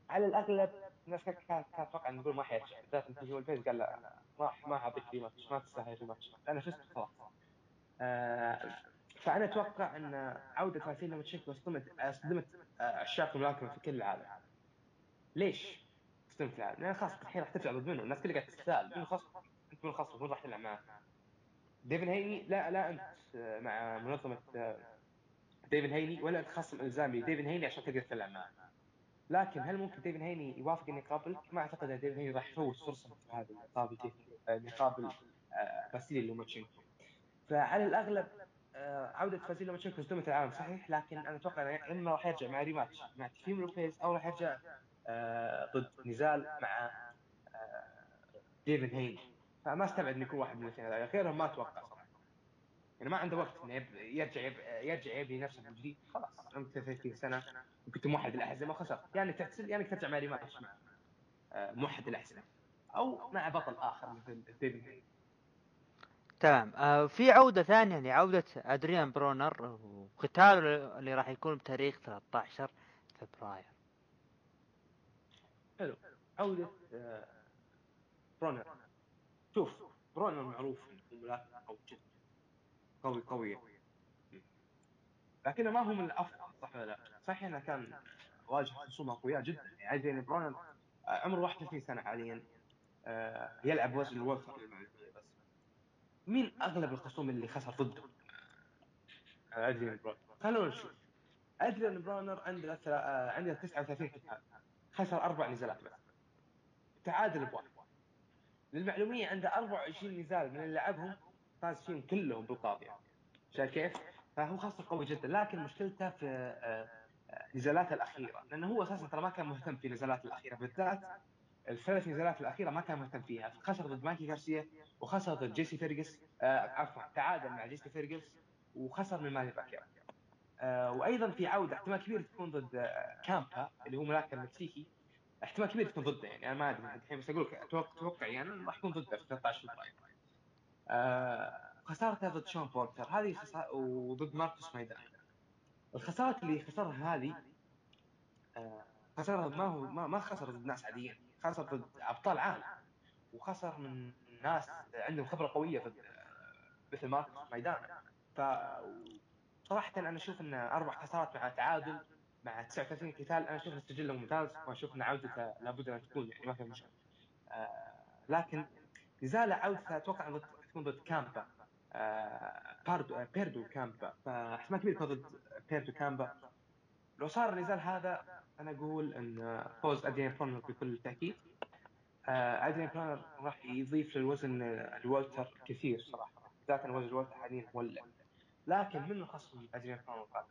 على الأغلب الناس كانت تتوقع إنه ما حيرجع. بالذات انت هو الفيز قال لا. ما ما اعطيك ريماتش ما تستاهل ريماتش أنا فزت خلاص آه، فأنا أتوقع إن عودة فاسينا متشيكو أصدمت أصدمت آه، عشاق الملاكمة في كل العالم ليش؟ أصدمت العالم؟ لأن خلاص الحين راح ترجع ضد منه الناس كلها قاعدة تتساءل من خصم انت من خصم راح تلعب معاه؟ ديفن هيني لا لا أنت آه، مع منظمة ديفن هيني ولا أنت خصم إلزامي ديفن هيني عشان تقدر تلعب معاه لكن هل ممكن ديفن هيني يوافق انه يقابلك؟ ما أعتقد إن ديفن هيني راح يفوت فرصة مثل هذه مقابل انه يقابل آه، فاسيلي لوماتشينكو. فعلى الأغلب آه، عودة فاسيلي لوماتشينكو صدمت العالم صحيح لكن أنا أتوقع إنه اما راح يرجع مع rematch مع تيوفيمو لوبيز أو راح يرجع آه، ضد نزال مع آه، ديفن هيني فما أستبعد انه يكون واحد من الاثنين غيرهم ما أتوقع صراحة. يعني ما عنده وقت إنه يرجع يرجع يبني نفسه من جديد خلاص. عمرك 33 سنة وكنت موحد الاحزمه وخسرت يعني تعتزل يعني ترجع مع rematch مع موحد الاحزمه أو مع بطل آخر مثل ديفن هيني تمام. آه في عودة ثانية لعودة أدريان برونر وقتاله اللي راح يكون بتاريخ 13 فبراير. حلو. عودة آه، برونر. شوف برونر معروف انه ملاكم قوي جدا قوي قوي. لكنه ما هو من الأفضل صح ولا لا؟ صحيح إنه كان واجه خصوم اقوياء جدا. يعني زين برونر آه، عمره 31 سنة حاليا. آه، يلعب وزن الوثر بس مين أغلب الخصوم اللي خسر ضده؟ ادريان برونر خلونا نشوف. ادريان برونر عنده عنده 39 قتال خسر أربع نزالات بس. تعادل بواحد. للمعلومية عنده 24 نزال من اللي لعبهم فاز فيهم كلهم بالقاضيه شايف كيف؟ فهو خصم قوي جدا. لكن مشكلته في آه، آه، نزالاته الأخيرة. لأنه هو أساسا ترى ما كان مهتم في نزالاته الأخيرة. بالذات الثلاث نزالات الأخيرة ما كان مهتم فيها. خسر ضد مايكي غارسيا وخسر ضد جيسي فيرجس آه عفوا تعادل مع جيسي فيرجس وخسر من ماني باكيرو آه وأيضا في عودة احتمال كبير تكون ضد كامبا اللي هو ملاكم مكسيكي احتمال كبير تكون ضده يعني أنا ما أدري الحين بس أقول لك أتوقع يعني راح يكون ضده في 13 فبراير خسارته ضد شون بورتر هذه خسارة وضد ماركوس مايدانا الخسارات اللي خسرها هذه آه خسرها ما هو ما, خسر ضد ناس عاديين. خسر ضد أبطال عالم. وخسر من ناس عندهم خبرة قوية ضد آه، مثل ماركوس مايدان ف صراحة أنا أشوف أن أربع خسارات مع تعادل مع 39 قتال أنا أشوف أن سجله ممتاز وأشوف أن عودته لابد أن تكون يعني ما فيها مشكلة. آه لكن نزاله عودته أتوقع أن تكون ضد كامبا. آه باردو آه بيردو كامبا. فاحتمال كبير يكون ضد بيدرو كامبا. لو صار النزال هذا أنا أقول أن فوز أدريان برونر بكل تأكيد. آه أدريان برونر راح يضيف للوزن ال welter كثير صراحة. بالذات أن وزن ال welter حاليا مولع لكن من الخصم أدريان برونر القادم؟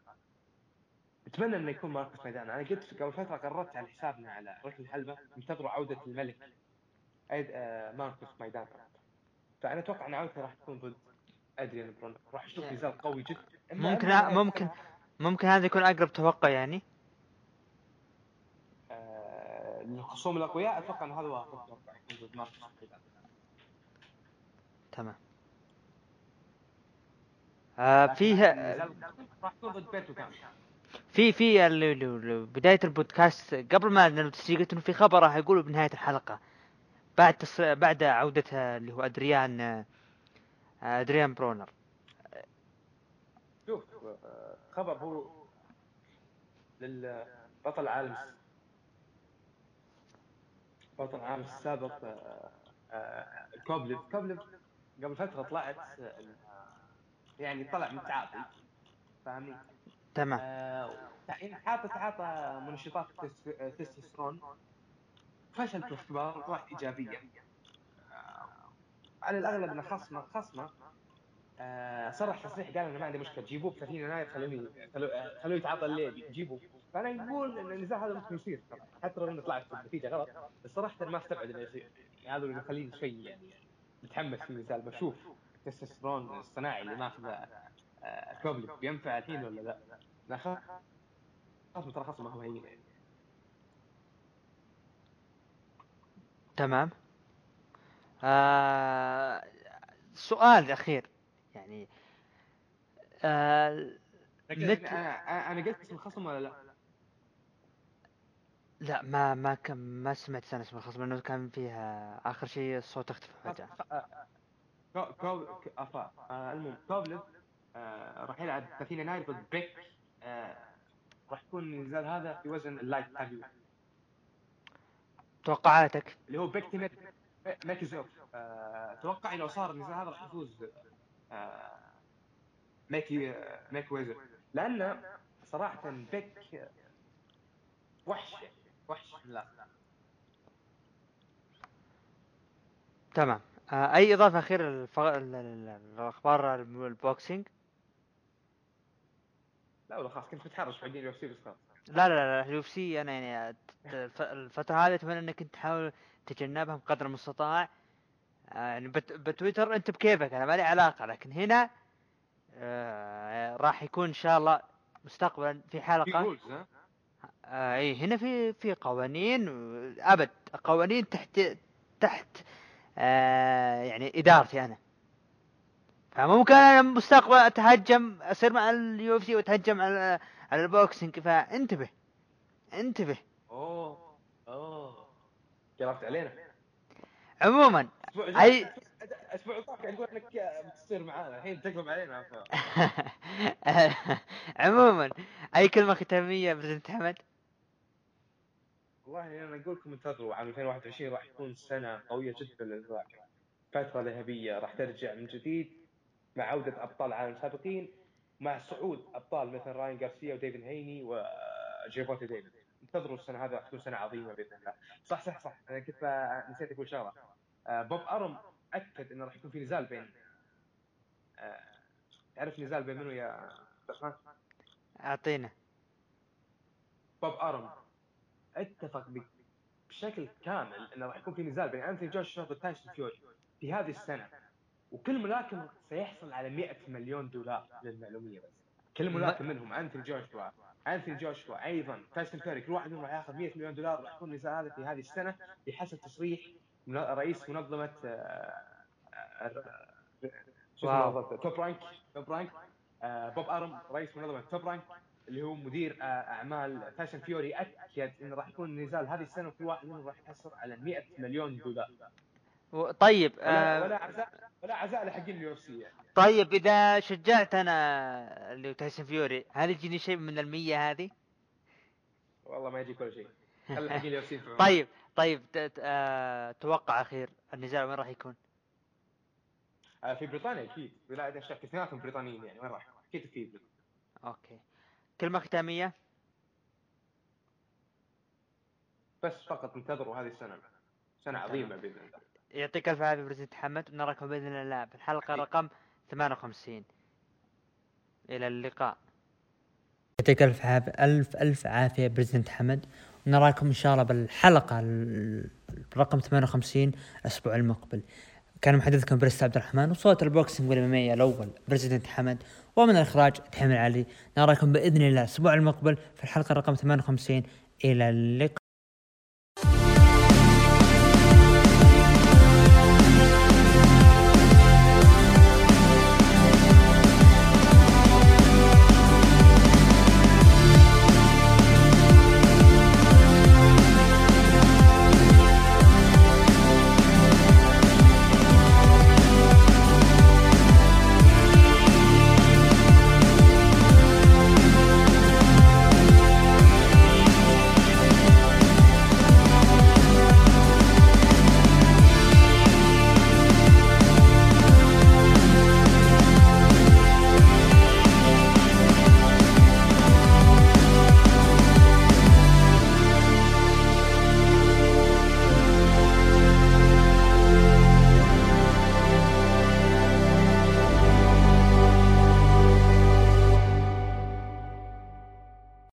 أتمنى إنه يكون ماركوس مايدانا. أنا قلت قبل فترة قررت على حسابنا على ركن الحلبة انتظروا عودة الملك. ضد ماركوس مايدانا. فأنا أتوقع إن عودته راح تكون ضد أدريان برونر راح أشوف نزال قوي جدا. ممكن إما- ممكن ممكن هذا يكون أقرب توقع يعني. آه، الخصوم الأقوياء أتوقع ان هذا هو يكون ضد ماركوس تمام. آه لكن فيه النزال راح يكون ضد بيرتو كان. في في بداية البودكاست قبل ما نسجل قلت إنه في خبر راح يقوله بنهاية الحلقة. بعد تص... بعد عودته اللي هو أدريان أدريان برونر. شوف خبر هو للبطل العالم بطل العالم السابق كوبليف. كوبليف قبل فترة طلعت يعني طلع من تعاطي فاهمني؟ تمام. آه، يعني حاطة تعاطى منشطات التس- التستوستيرون فشل في طلعت إيجابية. آه، على الأغلب أن خصمة خصمة. آه، صرح تصريح قال أنا ما عندي مشكلة. جيبوه ب 30 يناير خلوني خلو- آه، خلوه يتعاطى الليل. جيبوه. فأنا أقول إن النزاع هذا ممكن يصير حتى لو أنه طلعت النتيجه غلط. بس صراحة ما استبعد إنه يصير. يعني هذا اللي يخليني شوي يعني متحمس في النزال بشوف التستوستيرون الصناعي اللي ماخذه آه، كوبلي بينفع الحين ولا لا؟ لا خلاص ترى خلاص ما هو هين تمام؟ آه سؤال أخير يعني آه لكن أنا أنا قلت اسم الخصم ولا لا؟ لا ما ما كان ما سمعت سنة اسم الخصم لأنه كان فيها آخر شيء الصوت أختفى فجأة كو كو افا المهم كوبلف آه، راح يلعب 30 يناير ضد بيك. آه، راح يكون النزال هذا في وزن اللايت هافي توقعاتك. اللي هو بيك تيميت ميكيزوف آه، أتوقع لو صار النزال هذا راح يفوز آه، ميكي آه، ميك ويزر لأن صراحة بيك وحش. وحش لا. تمام. آه أي. ال- ال- الاخبار ال boxing لا والله خلاص كنت متحرش بعدين UFC بس خلاص. لا لا لا ال UFC أنا يعني الف- الفترة هذه أتمنى إنك أنت تحاول تتجنبها بقدر المستطاع. آه، يعني بت... بتويتر أنت بكيفك أنا ما لي علاقة لكن هنا آه راح يكون إن شاء الله مستقبلا في ها؟ آه إي هنا في في قوانين أبد قوانين تحت تحت آه يعني إدارتي أنا. فممكن أنا مستقبل أتهجم أصير مع ال UFC وأتهجم على على ال boxing فانتبه انتبه. أوه أوه. قربت علينا. عموما اي أسبوع ذاك أقول إنك بتصير معانا. الحين تقلب علينا. عموما أي كلمة ختامية president حمد والله أنا أقول لكم انتظروا عام 2021 راح تكون سنة قوية جدا للذاكره فترة ذهبية راح ترجع من جديد مع عودة أبطال العالم السابقين مع صعود أبطال مثل راين غارسيا وديفن هيني وجيفوتي ديفيد. انتظروا السنة هذه راح تكون سنة عظيمة بإذن الله. صح صح صح. أنا كنت نسيت أقول شغلة. آه، بوب أرم أكد إنه راح يكون في نزال بين آه، تعرف نزال بين منو يا عبد الرحمن؟ أعطينا. بوب أرم اتفق بشكل كامل إنه راح يكون في نزال بين انثوني جوشوا ضد تايسون فيوري في هذه السنة وكل ملاكم سيحصل على 100 مليون دولار للمعلومية بس. كل ملاكم منهم انثوني جوشوا انثوني جوشوا أيضا تايسون فيوري كل واحد منهم راح ياخذ 100 مليون دولار راح يكون النزال هذا في هذه السنة بحسب تصريح رئيس منظمة آه، آه، شو اسمه؟ Top Rank Top Rank. آه، بوب أرم رئيس منظمة Top Rank اللي هو مدير أعمال تايسون فيوري اكد إنه راح يكون النزال هذه السنة وكل واحد منهم راح يحصل على 100 مليون دولار. طيب ولا ولا عزاء ولا عزاء لحقين ال UFC يعني. طيب إذا شجعت أنا اللي تايسون فيوري هل يجيني شيء من المية هذه؟ والله ما يجيك ولا شيء. خلي حقين ال UFC ينفعون. طيب طيب آه توقع أخير النزال وين راح يكون؟ آه، في بريطانيا أكيد. ولاية الشرق اثنيناتهم بريطانيين يعني وين راح؟ أكيد في بريطانيا. أوكي. كلمة ختامية؟ بس فقط انتظروا هذه السنة. سنة عظيمة بإذن الله. يعطيك ألف عافية president حمد ونراكم بإذن الله في الحلقة رقم 58 إلى اللقاء. يعطيك ألف عافيه ألف ألف عافية president حمد ونراكم إن شاء الله بالحلقة ال- رقم 58 الأسبوع المقبل. كان محدثكم president عبد الرحمن وصوت ال boxing والامامية الأول president حمد ومن الإخراج تحمل علي. نراكم بإذن الله الأسبوع المقبل في الحلقة رقم 58 إلى اللقاء.